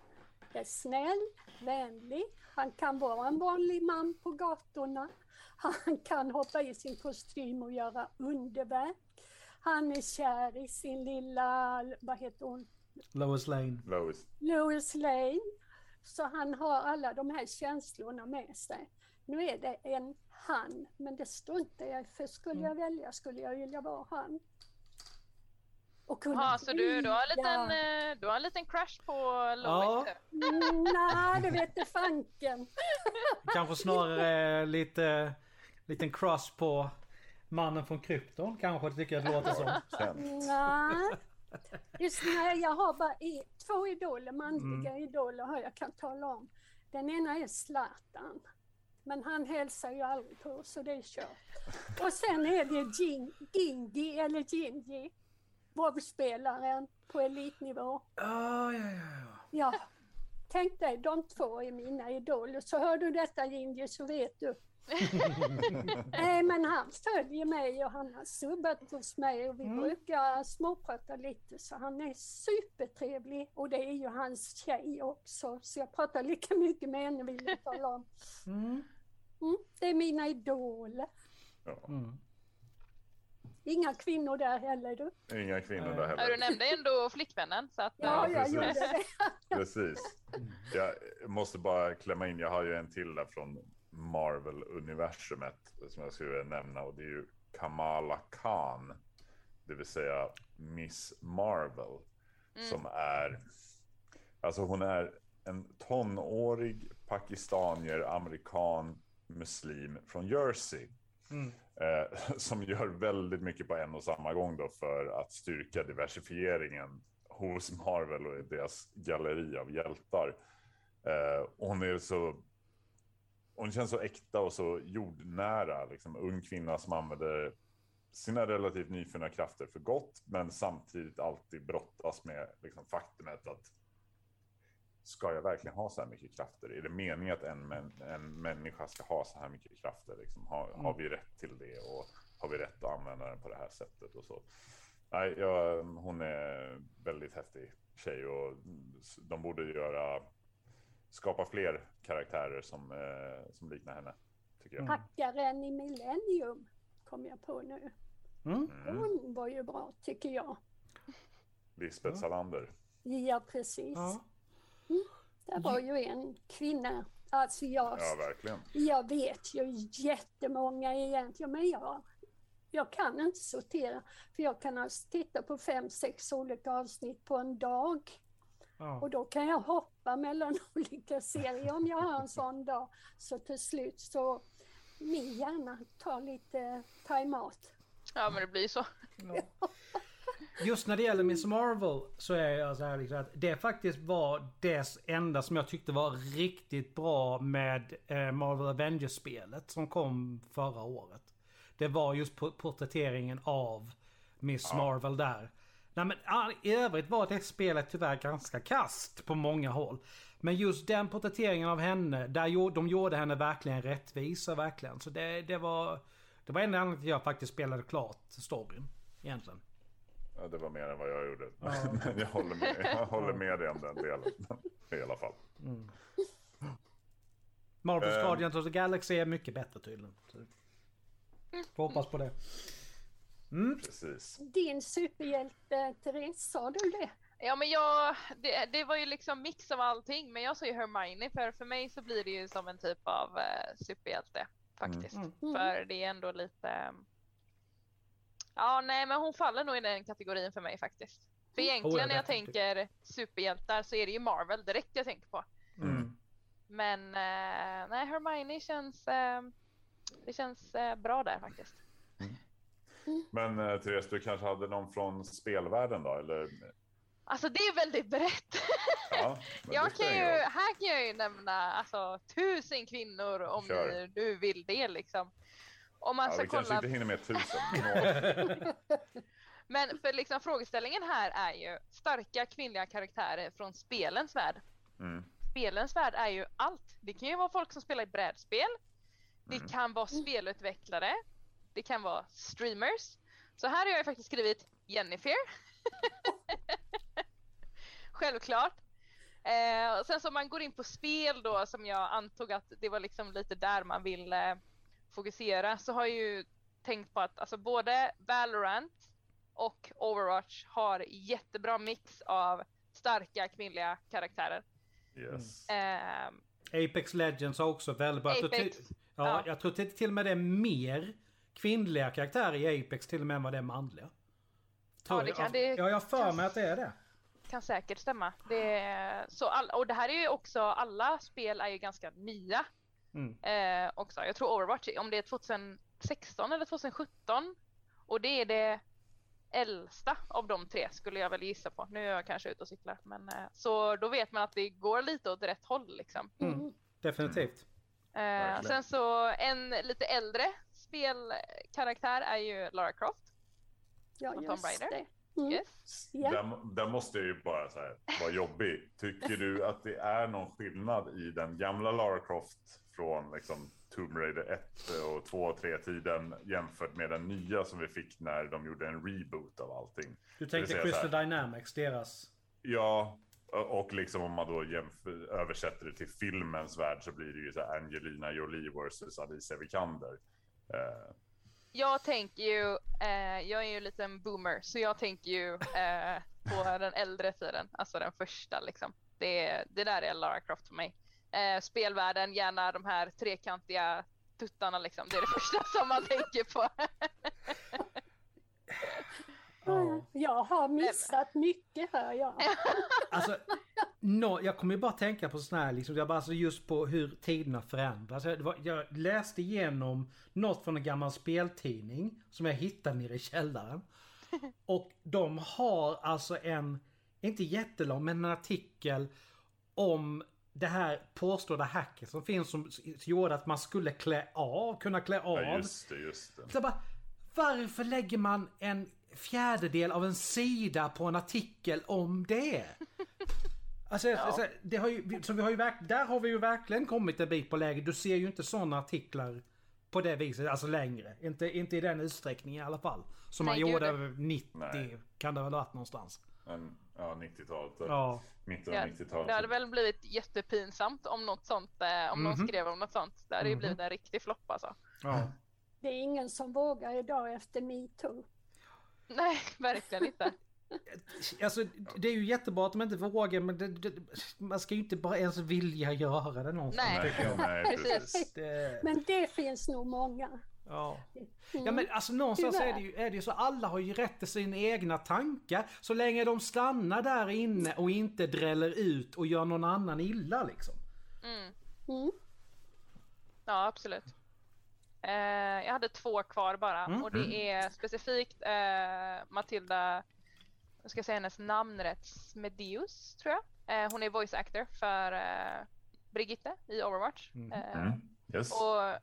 är snäll, vänlig, han kan vara en vanlig man på gatorna. Han kan hoppa i sin kostym och göra underverk. Han är kär i sin lilla, vad heter hon, Lois Lane. Lois. Lois Lane. Så han har alla de här känslorna med sig. Nu är det en han, men det struntar jag för skulle jag välja skulle jag vilja vara han. Och kunna Ja, så du, du, har en liten, eh, du har en liten crush på Ja. Lois? Mm, Nej, det vet du fanken. Kanske snarare lite... Liten cross på mannen från Krypton kanske tycker jag det låter som. Nej. Just nej, jag har bara i, två idoler, manliga idoler har jag kan tala om. Den ena är Zlatan. Men han hälsar ju aldrig på så det är kört. Och sen är det Gin, Gingy eller Gingy. Bobbspelaren på elitnivå. Ja, ja, ja, ja. Ja, tänk dig de två är mina idoler. Så hör du detta Gingy så vet du. Nej men han följer mig och han har subbat hos mig och vi brukar småprata lite så han är supertrevlig och det är ju hans tjej också så jag pratar lika mycket med henne vill jag tala om. Mm. Mm, det är mina idoler. Ja. Mm. Inga kvinnor där heller du. Inga kvinnor Nej. där Ja, du heller. nämnde ändå flickvännen. Så att, Ja, eh, jag gjorde det. Precis. Jag måste bara klämma in, jag har ju en till där från Marvel-universumet som jag skulle vilja nämna och det är ju Kamala Khan. Det vill säga Miss Marvel. Som är, alltså hon är en tonårig pakistanier, amerikan, muslim från Jersey. Mm. Eh, som gör väldigt mycket på en och samma gång då för att styrka diversifieringen hos Marvel och deras galleri av hjältar. Eh, hon är så hon känns så äkta och så jordnära, liksom ung kvinna som använder sina relativt nyfunna krafter för gott, men samtidigt alltid brottas med liksom, faktumet att ska jag verkligen ha så här mycket krafter? Är det meningen att en, en människa ska ha så här mycket krafter? Liksom, har, har vi rätt till det och har vi rätt att använda den på det här sättet och så? Nej, jag, hon är väldigt häftig tjej och de borde göra skapa fler karaktärer som, eh, som liknar henne. Tycker jag. Hackaren i Millennium kom jag på nu. Mm. Mm. Hon var ju bra tycker jag. Lisbeth Salander. Ja precis. Ja. Det var ju en kvinna. Alltså jag, Ja, verkligen. jag vet ju jättemånga egentligen men jag, jag kan inte sortera. För jag kan alltså titta på fem, sex olika avsnitt på en dag. Ja. Och då kan jag hoppa mellan olika serier om jag har en sån dag. Så till slut så min hjärna tar lite time-out. ja, men det blir så. Just när det gäller Miss Marvel så är jag så här liksom att det faktiskt var det enda som jag tyckte var riktigt bra med eh, Marvel Avengers-spelet som kom förra året. Det var just po- porträtteringen av Miss Marvel där. Nej, men, I övrigt var det spelet tyvärr ganska kast på många håll. Men just den porträtteringen av henne, där de gjorde henne verkligen rättvisa verkligen. Så det, det var... Det var en anledning till att jag faktiskt spelade klart storyn. Egentligen. Ja, det var mer än vad jag gjorde. Men jag håller med, jag håller med dig om den delen. I alla fall. Marvel's Ehm. Guardians of the Galaxy är mycket bättre tydligen. Får hoppas på det. Precis. Din superhjälte Therese, sa du det? Ja men jag, det, det var ju liksom mix av allting men jag sa ju Hermione för för mig så blir det ju som en typ av eh, superhjälte faktiskt. Mm. Mm. För det är ändå lite Ja nej men hon faller nog i den kategorin för mig faktiskt. För egentligen Oh, när jag tänker superhjältar så är det ju Marvel direkt jag tänker på. Mm. Men eh, nej Hermione känns eh, Det känns eh, bra där faktiskt. Men eh, Therese, du kanske hade någon från spelvärlden då? Eller? Alltså det är väldigt brett. Ja, Jag kan ju, här kan jag ju nämna alltså, tusen kvinnor om Kör. ni, du vill det liksom. Om man Ja, ska vi kanske kolla, inte hinner med tusen. Men för liksom frågeställningen här är ju starka kvinnliga karaktärer från spelens värld. Mm. Spelens värld är ju allt. Det kan ju vara folk som spelar i brädspel. Det Mm. kan vara spelutvecklare. Det kan vara streamers. Så här har jag faktiskt skrivit Jennifer. Självklart. Eh, och sen så om man går in på spel då som jag antog att det var liksom lite där man ville fokusera så har jag ju tänkt på att alltså både Valorant och Overwatch har jättebra mix av starka kvinnliga karaktärer. Yes. Eh, Apex Legends har också väldigt bra. Jag tror Apex. till- Ja, Ja. jag tror till, till och med det är mer kvinnliga karaktärer i Apex till och med än vad det är manliga. Tror det jag. kan- det ja, jag har för kan- mig att det är det. kan säkert stämma. Det är, så all, och det här är ju också, alla spel är ju ganska nya Mm. eh, också. Jag tror Overwatch, om det är 2016 eller 2017 och det är det äldsta av de tre skulle jag väl gissa på. Nu är jag kanske ute och cyklar men eh, så då vet man att det går lite åt rätt håll liksom. Mm. Definitivt. Eh, sen så en lite äldre spelkaraktär är ju Lara Croft. Ja, Och just Raider. det. Mm. Yes. Ja. Den, den måste ju bara så här, vara jobbig. Tycker du att det är någon skillnad i den gamla Lara Croft från liksom Tomb Raider 1 och 2 och 3 tiden jämfört med den nya som vi fick när de gjorde en reboot av allting? Du tänkte Crystal. Dynamics, deras... Ja, och liksom om man då jämför, översätter det till filmens värld så blir det ju så här Angelina Jolie versus Alicia Vikander. Eh, Jag tänker ju, eh, jag är ju en liten boomer, så jag tänker ju eh, på den äldre tiden, alltså den första liksom. Det, det där är Lara Croft för mig. Eh, spelvärlden, gärna de här trekantiga tuttarna liksom, det är det första som man tänker på. Ja. Jag har missat mycket här, ja. Alltså, no, jag kommer ju bara tänka på sån här, liksom, jag bara, alltså just på hur tiderna förändras. Jag, var, jag läste igenom något från en gammal speltidning som jag hittade nere i källaren. Och de har alltså en, inte jättelång, men en artikel om det här påstådda hacket som finns som gjorde att man skulle klä av, kunna klä av. ja, just det, just det. Så jag bara, varför lägger man en fjärdedel av en sida på en artikel om det? Alltså, alltså det har ju, så vi har ju verk, där har vi ju verkligen kommit en bit på läge. Du ser ju inte sådana artiklar på det viset, alltså längre. Inte, inte i den utsträckningen i alla fall. Som man Nej, gjorde det- 90, Nej. kan det väl ha varit någonstans. En, ja, 90-talet. Ja. Mitten Ja, av 90-talet. Det hade väl blivit jättepinsamt om något sånt, eh, om Mhm. någon skrev om något sånt. Det hade ju Mhm. blivit en riktig flopp alltså. ja. Det är ingen som vågar idag efter metoo. Nej, verkligen inte. Alltså det är ju jättebra att de inte vågar men det, det, man ska ju inte bara ens vilja göra det någonstans. Nej. jag. Nej, Precis. precis. Det, Men det finns nog många. ja. Mm. Ja men alltså någonstans är det, ju, är det ju så alla har ju rätt till sina egna tankar. Så länge de stannar där inne och inte dräller ut och gör någon annan illa liksom. Mm. Mm. Ja, absolut. Eh, jag hade två kvar bara Mm. och det är specifikt eh, Matilda, jag ska säga hennes namn rätt, Smedius tror jag. Eh, hon är voice actor för eh, Brigitte i Overwatch. Mm. Eh, Mm. Yes. och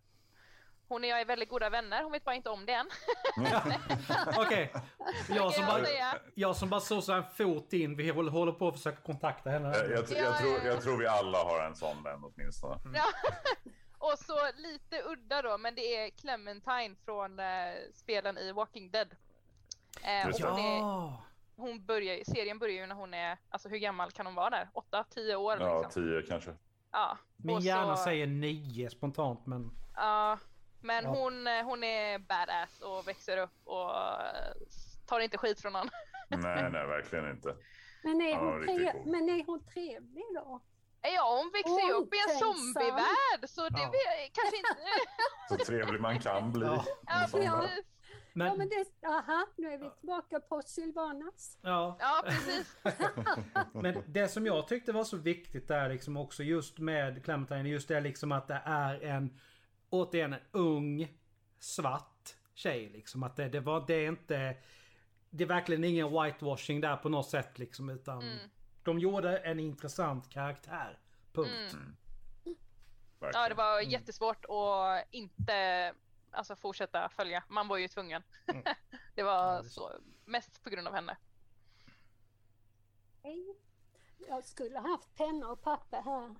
hon och jag är väldigt goda vänner, hon vet bara inte om det än. Okej. Jag, som bara, jag som bara såg så en fot in. Vi håller, håller på att försöka kontakta henne. Jag, jag, Ja, jag, tror, ja, ja. jag tror vi alla har en sån vän åtminstone. Ja. och så lite udda då, men det är Clementine från eh, spelen i Walking Dead. Eh, hon, är, Ja. Hon börjar, serien börjar ju när hon är, alltså hur gammal kan hon vara där? 8-10 år Ja, liksom. tio kanske. Ja. Min hjärna så- säger nio spontant men... Ja, men Ja. hon, hon är badass och växer upp och eh, tar inte skit från någon. Nej, nej, verkligen inte. Men är, Ja, hon, tre... cool. men är hon trevlig då? Ja, hon växer ju upp i en zombievärld så det Ja. kanske inte... Så trevlig man kan bli. Ja. Ja, Som Ja. precis. Ja, Men, men det, aha, nu är vi tillbaka på Sylvanas. ja, Ja, precis. men det som jag tyckte var så viktigt där liksom också just med Clementine, just det liksom att det är en, återigen en ung, svart tjej liksom. Att det, det var, det är inte, det är verkligen ingen whitewashing där på något sätt liksom utan Mm. de gjorde en intressant karaktär. Punkt. Mm. Verkligen. Ja, det var jättesvårt att inte alltså, fortsätta följa. Man var ju tvungen. Mm. det var Ja, det så, mest på grund av henne. Hej. Jag skulle haft penna och papper här.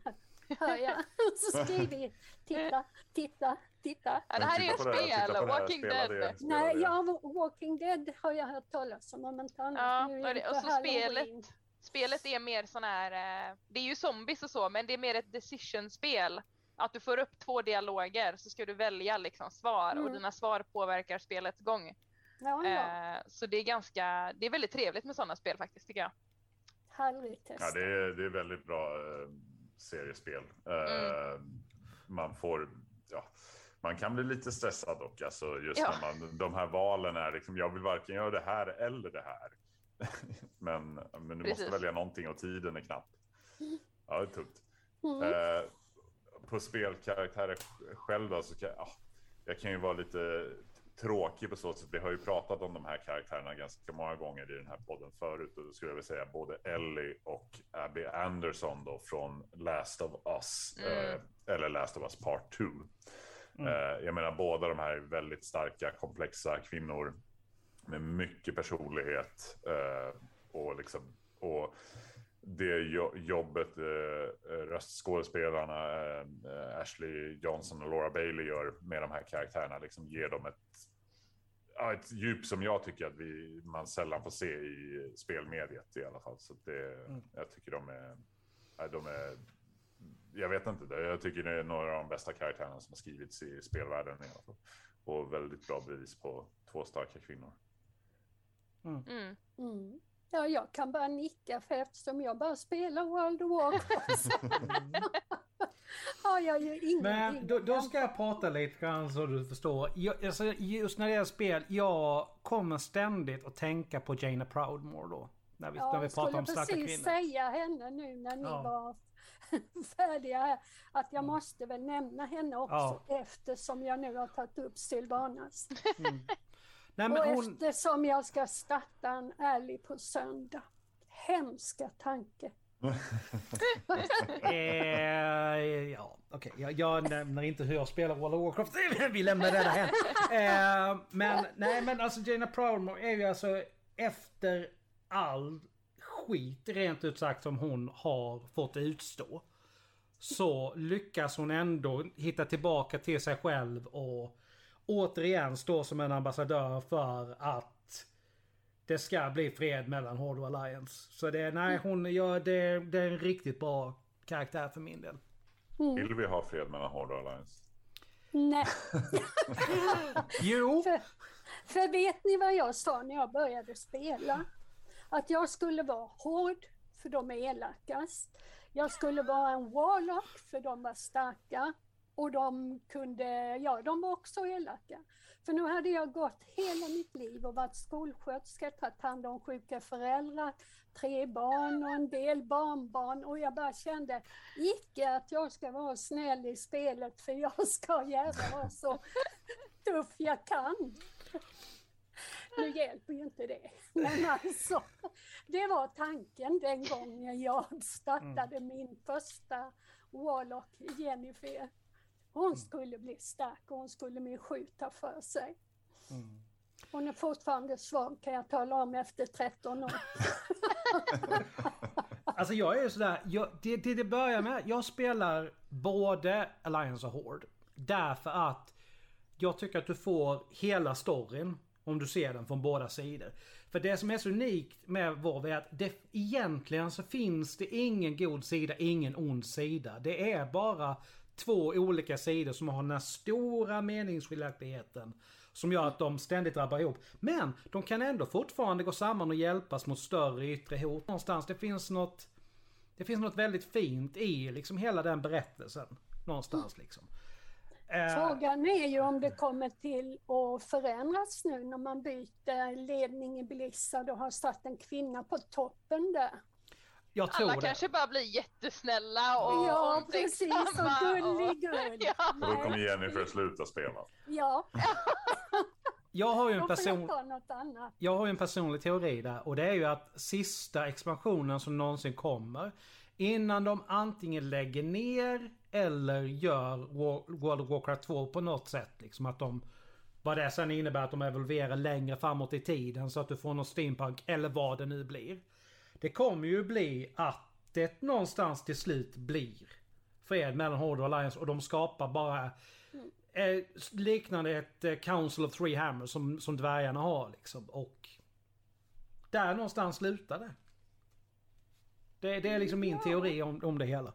Hör jag. Så skrivit. Titta, titta, titta. Ja, det här är ett spel, här, Walking Dead. det, Nej, det. ja, Walking Dead har jag hört talas om, om inte annat. Ja, och, det, och så spelet, spelet är mer sån här, eh, det är ju zombies och så, men det är mer ett decision-spel. Att du får upp två dialoger så ska du välja liksom svar och Mm. dina svar påverkar spelets gång. Ja, ja. Eh, så det är ganska, det är väldigt trevligt med sådana spel faktiskt tycker jag. Härligt test. Ja, det är, det är väldigt bra eh, seriespel. Eh, Man får, ja, man kan bli lite stressad dock. Alltså just Ja. när man, de här valen är liksom, jag vill varken göra det här eller det här. men, men du Precis. måste välja någonting och tiden är knapp. Ja, det är tungt. Mm. Eh, på spelkaraktärer själv då, så kan ja, jag kan ju vara lite tråkig på så sätt. Vi har ju pratat om de här karaktärerna ganska många gånger i den här podden förut och då skulle jag vilja säga både Ellie och Abby Anderson då från Last of Us Mm. eh, eller Last of Us Part 2. Eh, jag menar båda de här är väldigt starka, komplexa kvinnor med mycket personlighet eh, och liksom och det jo- jobbet eh, röstskådespelarna eh, eh, Ashley Johnson och Laura Bailey gör med de här karaktärerna liksom ger dem ett, ett djup som jag tycker att vi, man sällan får se i spelmediet i alla fall. Så det, Mm. jag tycker de är, de är, jag vet inte, det- jag tycker det är några av de bästa karaktärerna som har skrivits i spelvärlden i alla fall. Och väldigt bra bevis på två starka kvinnor. Mm. Mm. Ja, jag kan bara nicka för eftersom jag bara spelar World of Warcraft har jag ju ingenting Men då, då ska jag prata lite grann så du förstår. Jag, alltså, just när det är spel, jag kommer ständigt att tänka på Jana Proudmore då. När vi, Ja, när vi jag pratar skulle om starka precis kvinnor. säga henne nu när ni Ja. var färdiga här. Att jag måste väl nämna henne också Ja. eftersom jag nu har tagit upp Sylvanas. Mm. Nej, och hon, eftersom jag ska starta en ärlig på söndag. Hemska tanke. eh, ja, okej. Jag, jag nämner inte hur jag spelar World of Warcraft. Vi lämnar det därhen. Eh, men nej, men alltså Jana Proudmore är ju alltså efter all skit rent ut sagt som hon har fått utstå. Så lyckas hon ändå hitta tillbaka till sig själv och återigen stå som en ambassadör för att det ska bli fred mellan Horde och Alliance. Så det, nej, hon gör det, det är en riktigt bra karaktär för min del. Vill vi ha fred mellan Horde och Alliance? Nej, Jo! för, för vet ni vad jag sa när jag började spela? Att jag skulle vara hård, för de är elakast. Jag skulle vara en warlock, för de var starka. Och de kunde, ja de var också elaka. För nu hade jag gått hela mitt liv och varit skolsköterska, tagit hand om sjuka föräldrar, tre barn och en del barnbarn och jag bara kände, icke att jag ska vara snäll i spelet för jag ska gärna vara så tuff jag kan. Nu hjälper ju inte det. Men alltså, det var tanken den gången jag startade min första Warlock, Jennifer. Hon skulle bli stark och hon skulle med skjuta för sig. Mm. Hon är fortfarande svag kan jag tala om efter 13 år. Alltså jag är ju sådär, jag, det, det, det börjar med, jag spelar både Alliance och Horde. Därför att jag tycker att du får hela storyn om du ser den från båda sidor. För det som är så unikt med WoW är att det, egentligen så finns det ingen god sida, ingen ond sida. Det är bara två olika sidor som har den här stora meningsskiljaktigheten. Som gör att de ständigt drabbar ihop. Men de kan ändå fortfarande gå samman och hjälpas mot större yttre hot. Någonstans, det finns något... Det finns något väldigt fint i liksom hela den berättelsen. Någonstans liksom. Eh. Frågan är ju om det kommer till att förändras nu när man byter ledning i Blizzard och har satt en kvinna på toppen där jag tror Alla det. kanske bara blir jättesnälla och Ja, precis. Och omtänksamma gullig-gull. Ja. Och då kommer Jennifer sluta spela. Ja, Jag har ju en person... jag ta något annat. Jag har ju en personlig teori där och det är ju att sista expansionen som någonsin kommer innan de antingen lägger ner eller gör World of Warcraft 2 på något sätt. Liksom att de... Vad det sen innebär att de evolverar längre framåt i tiden så att du får något steampunk eller vad det nu blir. Det kommer ju bli att det någonstans till slut blir fred mellan Horde och Alliance och de skapar bara eh, liknande ett eh, Council of Three Hammers som, som dvärgarna har liksom. Och där någonstans slutar det. Det, det är liksom min teori om, om det hela.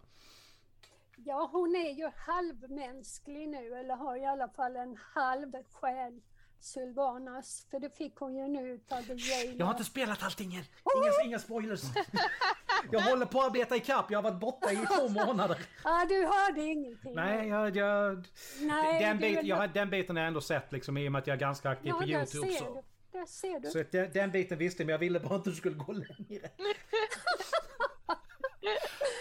Ja, hon är ju halvmänsklig nu, eller har i alla fall en halv själ, Sylvanas. För det fick hon ju nu The Jailer. Jag har inte spelat allting än. Inga, inga spoilers. Jag håller på att arbeta ikapp. Jag har varit borta i två månader. Ah, du hörde ingenting? Nej, jag... jag Nej, den, bit, jag, den biten har jag ändå sett liksom i och med att jag är ganska aktiv Ja, på YouTube. ser Så, du. Där ser du. så den, den biten visste jag men jag ville bara inte att du skulle gå längre.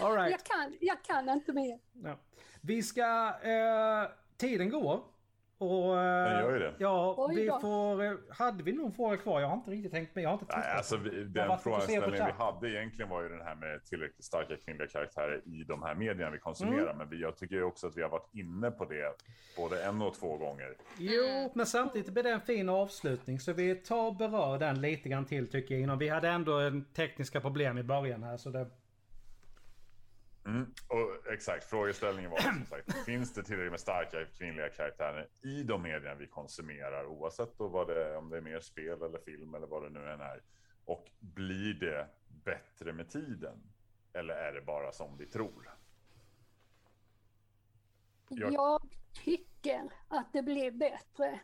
All right. Jag kan, jag kan inte mer. Ja. Vi ska... Eh, tiden går. Och... Eh, Den gör ju det. Ja, vi får... Eh, hade vi någon fråga kvar? Jag har inte riktigt tänkt med. Jag har inte tittat. Nej, alltså vi, den frågeställningen vi hade egentligen var ju den här med tillräckligt starka kvinnliga karaktärer i de här medierna vi konsumerar. Mm. Men vi, jag tycker också att vi har varit inne på det både en och två gånger. Jo, men samtidigt blir det en fin avslutning. Så vi tar och berör den lite grann till tycker jag. Innan vi hade ändå en tekniska problem i början här. Så det... Mm. Och exakt, frågeställningen var som sagt, finns det tillräckligt med starka kvinnliga karaktärer i de medierna vi konsumerar oavsett då det, om det är mer spel eller film eller vad det nu än är. Och blir det bättre med tiden? Eller är det bara som vi tror? Jag- Jag tycker att det blir bättre.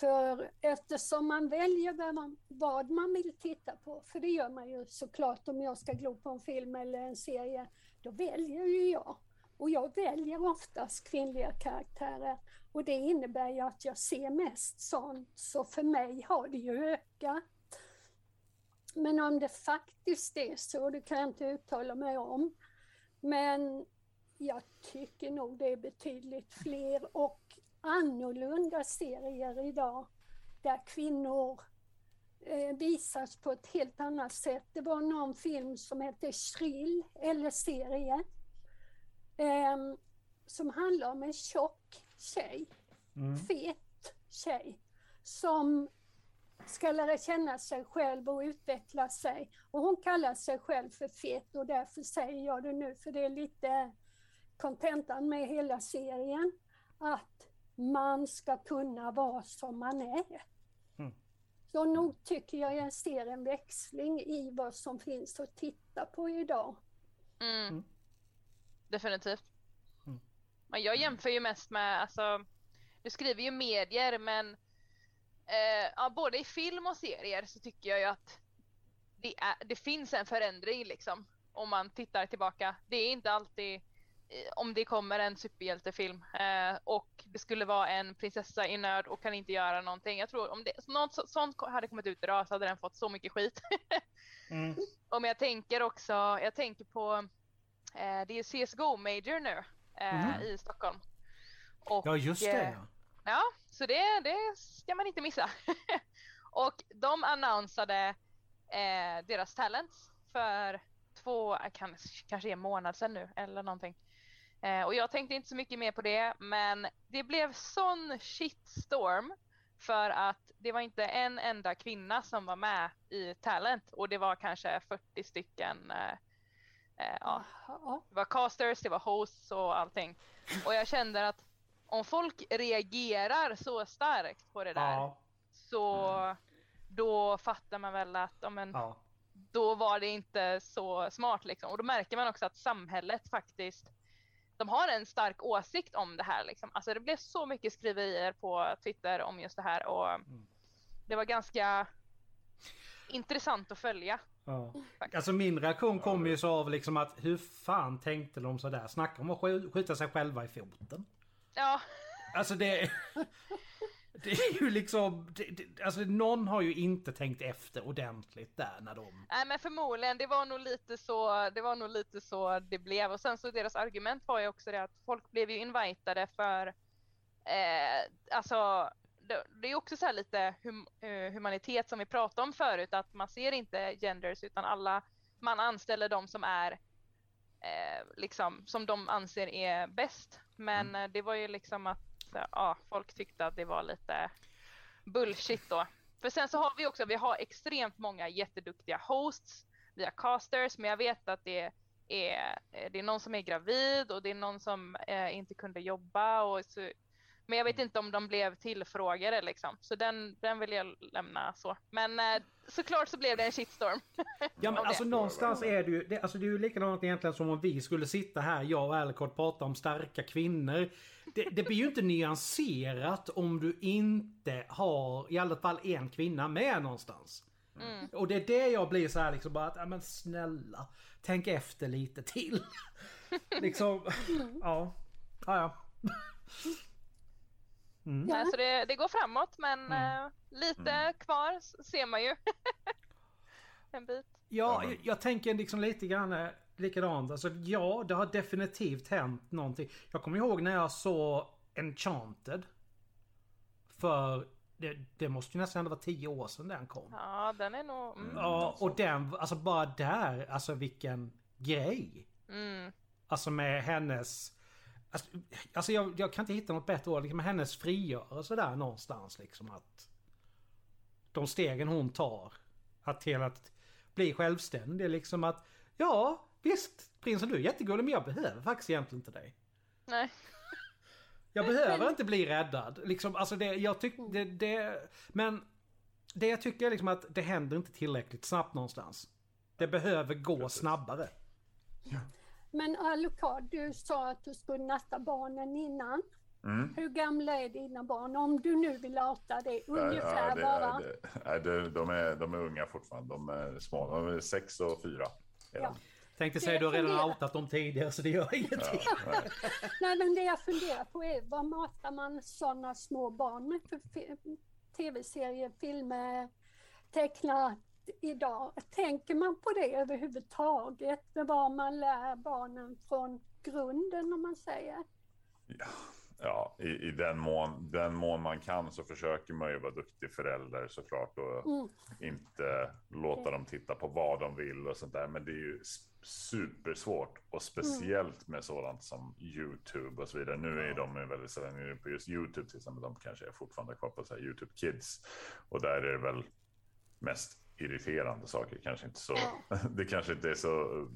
För eftersom man väljer vad man, vad man vill titta på, för det gör man ju såklart om jag ska glo på en film eller en serie, då väljer ju jag. Och jag väljer oftast kvinnliga karaktärer. Och det innebär ju att jag ser mest sånt, så för mig har det ju ökat. Men om det faktiskt är så, det kan jag inte uttala mig om. Men jag tycker nog det är betydligt fler och annorlunda serier idag där kvinnor visas på ett helt annat sätt. Det var någon film som hette Shrill, eller serie, ehm, som handlar om en tjock tjej, Mm. fet tjej, som ska lära känna sig själv och utveckla sig. Och hon kallar sig själv för fet och därför säger jag det nu för det är lite kontentan med hela serien. Att man ska kunna vara som man är. Så nog tycker jag jag ser en växling i vad som finns att titta på idag. Mm. Mm. Definitivt. Mm. Men jag jämför ju mest med, alltså, du skriver ju medier men eh, ja, både i film och serier så tycker jag ju att det, är, det finns en förändring liksom. Om man tittar tillbaka. Det är inte alltid om det kommer en superhjältefilm eh, och det skulle vara en prinsessa i nöd och kan inte göra någonting. Jag tror om det, något så- sånt hade kommit ut idag så hade den fått så mycket skit. Mm. Om jag tänker också, jag tänker på, eh, det är CSGO Major nu eh, Mhm. i Stockholm. Och, Ja, just det eh, ja. Ja, så det, det ska man inte missa. och de annonsade eh, deras talents för två, eh, kan, kanske en månad sedan nu eller någonting. Eh, och jag tänkte inte så mycket mer på det, men det blev sån shitstorm för att det var inte en enda kvinna som var med i talent och det var kanske 40 stycken eh, eh, ja, det var casters, det var hosts och allting. Och jag kände att om folk reagerar så starkt på det där Ja, så då fattar man väl att ja, men, ja. då var det inte så smart liksom. Och då märker man också att samhället faktiskt de har en stark åsikt om det här. Liksom. Alltså det blev så mycket skriverier på Twitter om just det här och Mm. det var ganska intressant att följa. Ja. Alltså min reaktion kom ju så av liksom att hur fan tänkte de sådär? Snacka om att skj- skjuta sig själva i foten. Ja, Alltså det... Det är ju liksom... Det, det, alltså någon har ju inte tänkt efter ordentligt där när de... nej men förmodligen, det var nog lite så det var nog lite så det blev. Och sen så deras argument var ju också det att folk blev ju invitade för eh, alltså det, är också så här lite hum, eh, humanitet som vi pratade om förut att man ser inte genders utan alla man anställer de som är eh, liksom som de anser är bäst. Men eh, det var ju liksom att så, här, ja, folk tyckte att det var lite bullshit då. För sen så har vi också, vi har extremt många jätteduktiga hosts, vi har casters, men jag vet att det är, det är någon som är gravid och det är någon som eh, inte kunde jobba och så, men jag vet inte om de blev tillfrågade liksom, så den, den vill jag lämna så. Men eh, såklart så blev det en shitstorm. Ja men det. alltså någonstans är det ju... Det, alltså det är ju likadant egentligen som om vi skulle sitta här, jag och Alcott, prata om starka kvinnor. Det, det blir ju inte nyanserat om du inte har i alla fall en kvinna med någonstans. Mm. Och det är det jag blir så här liksom bara att, ja men snälla. Tänk efter lite till. liksom, ja. Ja, ja. Mm. Ja. Så det, det går framåt men Mm. eh, lite Mm. kvar ser man ju. en bit. Ja, jag, jag tänker liksom lite grann eh, likadant. Alltså ja, det har definitivt hänt någonting. Jag kommer ihåg när jag såg Enchanted. För det, det måste ju nästan ändå vara tio år sedan den kom. Ja, den är nog... Mm. Ja, och den, alltså bara där, alltså vilken grej. Mm. Alltså med hennes... Alltså, alltså jag, jag kan inte hitta något bättre ord. Liksom med hennes frigörelse där någonstans liksom att... De stegen hon tar. Att till att bli självständig liksom att... Ja, visst prinsen du är jättegullig men jag behöver faktiskt egentligen inte dig. Nej. Jag behöver inte bli räddad. Liksom, alltså det, jag tycker det, det... Men det jag tycker är liksom att det händer inte tillräckligt snabbt någonstans. Det behöver gå Precis. snabbare. Men Alucard, du sa att du skulle natta barnen innan. Mm. Hur gamla är dina barn? Om du nu vill outa det ungefär Ja, det, bara. det, nej, det, de, är, de är unga fortfarande. De är små. De är sex och fyra. är Ja. de. Tänkte säga du har redan outat dem tidigare så det gör ingenting. Ja, nej. Nej, men det jag funderar på är vad matar man sådana små barn med för tv-serier, filmer, tecknat idag? Tänker man på det överhuvudtaget? Med vad man lär barnen från grunden om man säger? Ja, ja i, i den, mån, den mån man kan så försöker man ju vara duktig förälder såklart och Mm. inte låta dem titta på vad de vill och sånt där. Men det är ju supersvårt och speciellt med sådant som Youtube och så vidare. Nu är de ju väldigt sällan inne på just Youtube till exempel. De kanske är fortfarande kvar på så Youtube Kids och där är det väl mest irriterande saker. Kanske inte så, det kanske inte är så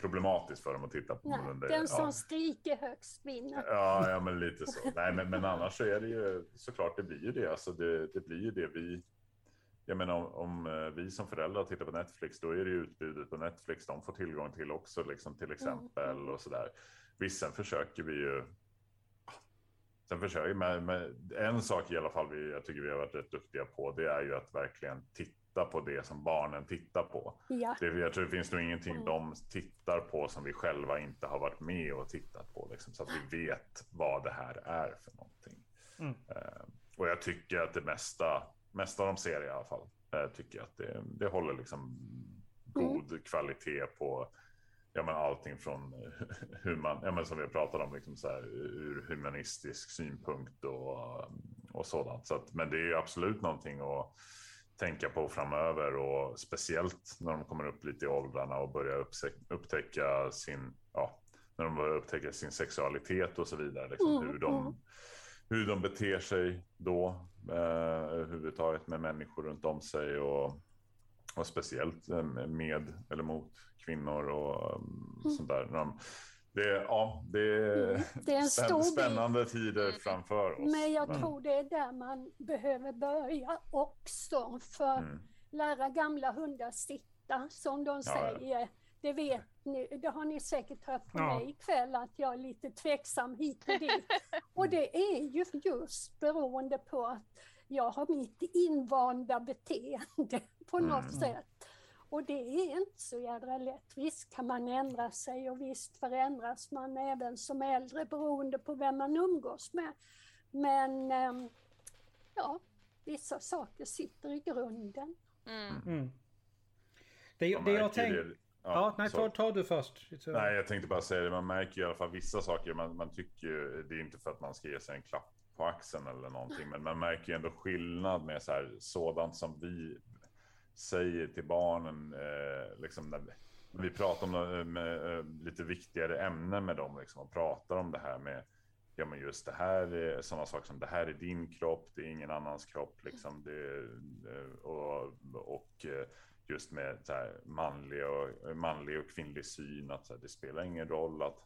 problematiskt för dem att titta på. Nej, men det- den som ja. skriker högst vinner. Ja, ja, men lite så. Nej, men, men annars så är det ju såklart, det blir ju det. Alltså det, det blir ju det vi... Jag menar om, om eh, vi som föräldrar tittar på Netflix, då är det ju utbudet på Netflix de får tillgång till också, liksom till exempel och sådär. Visst, sen försöker vi ju... Sen försöker med, med en sak i alla fall vi, jag tycker vi har varit rätt duktiga på, det är ju att verkligen titta på det som barnen tittar på. Ja, Det, jag tror det finns nog ingenting Mm. de tittar på som vi själva inte har varit med och tittat på. Liksom, så att vi vet vad det här är för någonting. Mm. Eh, och jag tycker att det mesta, mesta de ser i alla fall, eh, tycker jag att det, det håller liksom god kvalitet på ja, men allting från hur man, ja, men som vi pratat om, liksom så här, ur humanistisk synpunkt och, och sådant. Så att, men det är ju absolut någonting att tänka på framöver och speciellt när de kommer upp lite i åldrarna och börjar upptäcka sin, ja, när de börjar upptäcka sin sexualitet och så vidare. Liksom, Mm, hur, de, mm. hur de beter sig då eh, överhuvudtaget med människor runt om sig och, och speciellt eh, med eller mot kvinnor och um, sånt där. Det, ja, det är, Mm, det är en spänn- stor bit. spännande tider framför oss. men jag tror det är där man behöver börja också. För Mm. lära gamla hundar sitta, som de Ja, ja. säger. Det vet ni, det har ni säkert hört på Ja. mig ikväll att jag är lite tveksam hit och dit. Och det är ju just beroende på att jag har mitt invanda beteende på något Mm. sätt. Och det är inte så jädra lätt. Visst kan man ändra sig och visst förändras man även som äldre beroende på vem man umgås med. Men ehm, ja, vissa saker sitter i grunden. Mm. Mm. Det, Man det jag tänkte... det- Ja, nej, så- ta, ta du först. Nej, jag tänkte bara säga det. Man märker ju i alla fall vissa saker. Man, man tycker ju, det är inte för att man ska ge sig en klapp på axeln eller någonting, men man märker ju ändå skillnad med så här, sådant som vi säger till barnen, eh, liksom när vi, när vi pratar om eh, med, eh, lite viktigare ämnen med dem, liksom, och pratar om det här med Ja men just det här sådana saker som det här är din kropp, det är ingen annans kropp liksom. Det, eh, och, och just med så här manlig, och, manlig och kvinnlig syn att så här, det spelar ingen roll att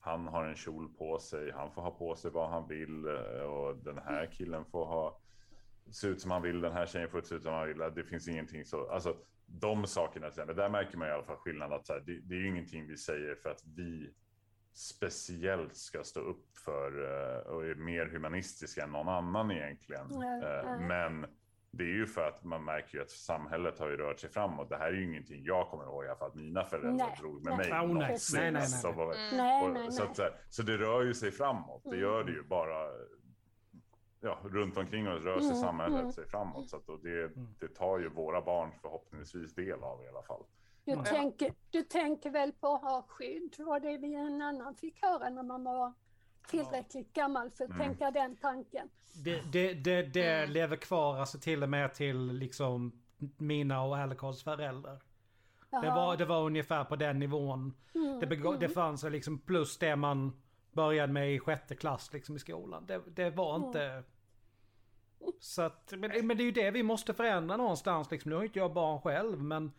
han har en kjol på sig, han får ha på sig vad han vill och den här killen får ha se ut som han vill, den här tjejen får se ut som han vill. Det finns ingenting så, alltså de sakerna, där märker man i alla fall skillnad att så här, det, det är ju ingenting vi säger för att vi speciellt ska stå upp för eh, och är mer humanistiska än någon annan egentligen. Nej, nej. Men det är ju för att man märker ju att samhället har ju rört sig framåt. Det här är ju ingenting jag kommer ihåg i alla fall att mina föräldrar Nej, drog med nej. mig. Oh, nej. Nej, nej, nej. Så, Mm. Och, att, det rör ju sig framåt. Det Mm. gör det ju bara ja, runt omkring oss rör sig Mm, samhället mm. sig framåt. Så att, och det, det tar ju våra barn förhoppningsvis del av i alla fall. Du, Ja. tänker, du tänker väl på att ha skydd? Var det vi en annan fick höra när man var tillräckligt gammal för att Mm. tänka den tanken? Det, det, det, det Mm. lever kvar alltså till och med till liksom mina och Alicards föräldrar. Det var, det var ungefär på den nivån. Mm, Det, begå, det fanns liksom plus det man började med i sjätte klass liksom i skolan. Det, det var Mm. inte... Så att, men, men det är ju det vi måste förändra någonstans liksom. Nu har inte jag barn själv men...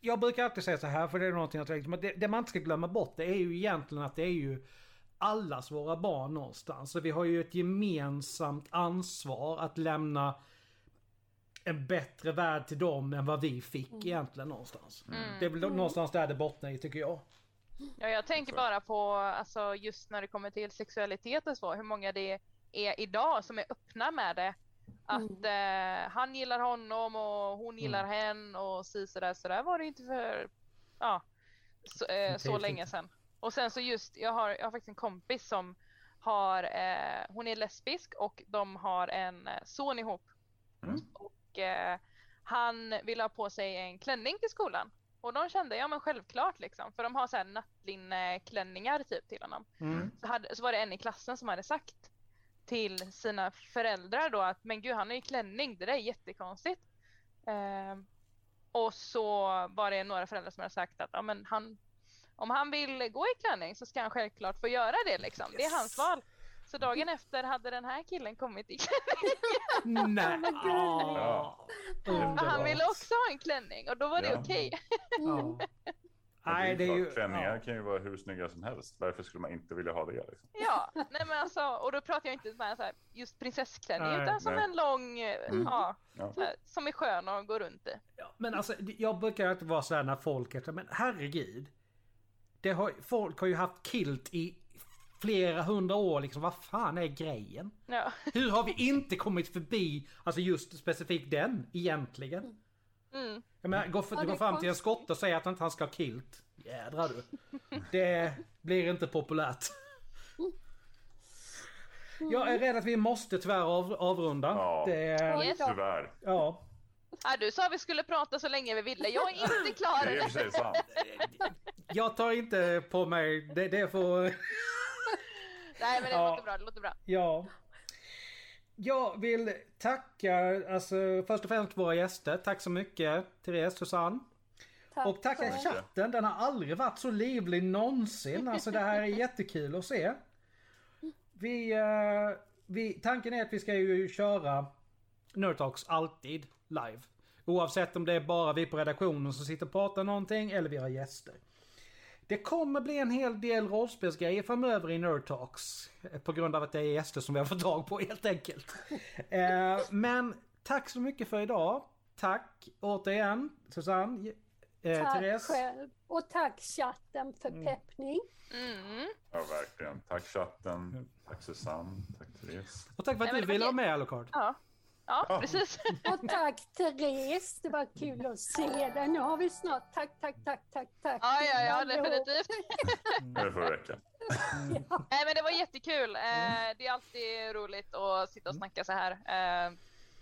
Jag brukar alltid säga så här för det är någonting att liksom, det, det man inte ska glömma bort det är ju egentligen att det är ju allas våra barn någonstans. Så vi har ju ett gemensamt ansvar att lämna en bättre värld till dem än vad vi fick egentligen någonstans. Mm. Det är väl någonstans där det bottnar i tycker jag. Ja, jag tänker bara på alltså, just när det kommer till sexualitet och så, hur många det är idag som är öppna med det. Att eh, han gillar honom och hon gillar henne och si sådär. Så där var det inte för ja, så, eh, så länge sedan. Och sen så just, jag har, jag har faktiskt en kompis som har, eh, hon är lesbisk och de har en eh, son ihop. Mm. Och eh, han ville ha på sig en klänning till skolan. Och de kände, ja men självklart liksom. För de har så här nattlinneklänningar typ till honom. Mm. Så, hade, så var det en i klassen som hade sagt till sina föräldrar då att men gud han har ju klänning, det där är jättekonstigt. Ehm, och så var det några föräldrar som hade sagt att ja, men han, om han vill gå i klänning så ska han självklart få göra det liksom. Det är hans val. Så dagen efter hade den här killen kommit i klänning. Nej. Ah, Och han ville också ha en klänning och då var det Ja. okej. Ja. Nej, det är ju... Klänningar ja. kan ju vara hur snygga som helst. Varför skulle man inte vilja ha det? Liksom? Ja, nej men alltså, och då pratar jag inte så här, just prinsessklänning Nej. utan som Nej. en lång, eh, Mm. ja, Ja. så här, som är skön att gå runt i. Ja, Men alltså, jag brukar alltid vara sådär när folk är men herregud. Det har, folk har ju haft kilt i flera hundra år liksom. Vad fan är grejen? Ja. Hur har vi inte kommit förbi, alltså just specifikt den egentligen? Mm. Jag menar, gå, för, Ja, gå fram till en skotte och säga att han inte ska ha kilt. Jädrar du. Det blir inte populärt. Jag är rädd att vi måste tyvärr av, avrunda. Ja. Det, Yes. Tyvärr. ja. Ja, du sa vi skulle prata så länge vi ville. Jag är inte klar Det är sant. Jag tar inte på mig, det, det får... Nej men det Ja. låter bra, det låter bra. Ja. Jag vill tacka, alltså först och främst våra gäster. Tack så mycket Therese, Susanne. Tack Och tacka chatten, den har aldrig varit så livlig någonsin. Alltså det här är jättekul att se. Vi, eh, vi, tanken är att vi ska ju köra Nerd Talks alltid live. Oavsett om det är bara vi på redaktionen som sitter och pratar någonting eller vi har gäster. Det kommer bli en hel del rollspelsgrejer framöver i Nerd Talks. eh, På grund av att det är gäster som vi har fått tag på helt enkelt. Eh, men tack så mycket för idag. Tack återigen Susanne, Eh, Tack Therese? själv. Och tack chatten för peppning. Mm. Ja, verkligen. Tack chatten. Tack Susanne. Tack Therese. Och tack för att Nej, du ville var ha med Alucard. Ja. Ja, Ja. precis. Och tack Therese, det var kul att se dig. Nu har vi snart, tack, tack, tack, tack, tack. Ja, ja, ja, definitivt. Det får räcka. Nej, men det var jättekul. Eh, det är alltid roligt att sitta och snacka så här. Eh,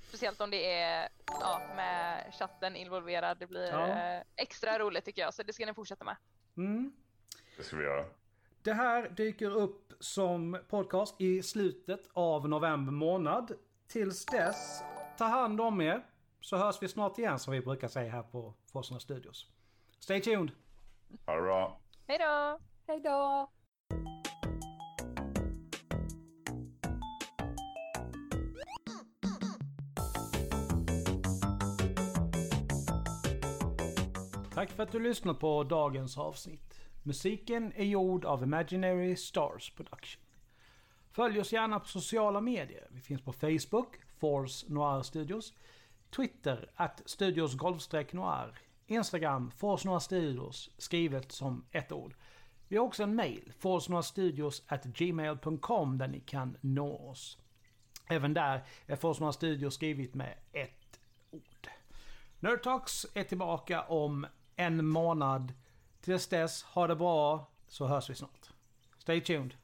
speciellt om det är ja, med chatten involverad. Det blir Ja. eh, extra roligt tycker jag, så det ska ni fortsätta med. Mm. Det ska vi göra. Det här dyker upp som podcast i slutet av november månad. Tills dess, ta hand om er. Så hörs vi snart igen som vi brukar säga här på Forsarna Studios. Stay tuned! Ha det bra. Hej då! Hej då. Tack för att du lyssnat på dagens avsnitt. Musiken är gjord av Imaginary Stars Production. Följ oss gärna på sociala medier. Vi finns på Facebook, Force Noir Studios, Twitter, att Studios golfstreck Noir, Instagram, Force Noir Studios, skrivet som ett ord. Vi har också en mail, forcenoirstudios at gmail.com där ni kan nå oss. Även där är Force Noir Studios skrivet med ett ord. Nerd Talks är tillbaka om en månad. Tills dess, ha det bra så hörs vi snart. Stay tuned.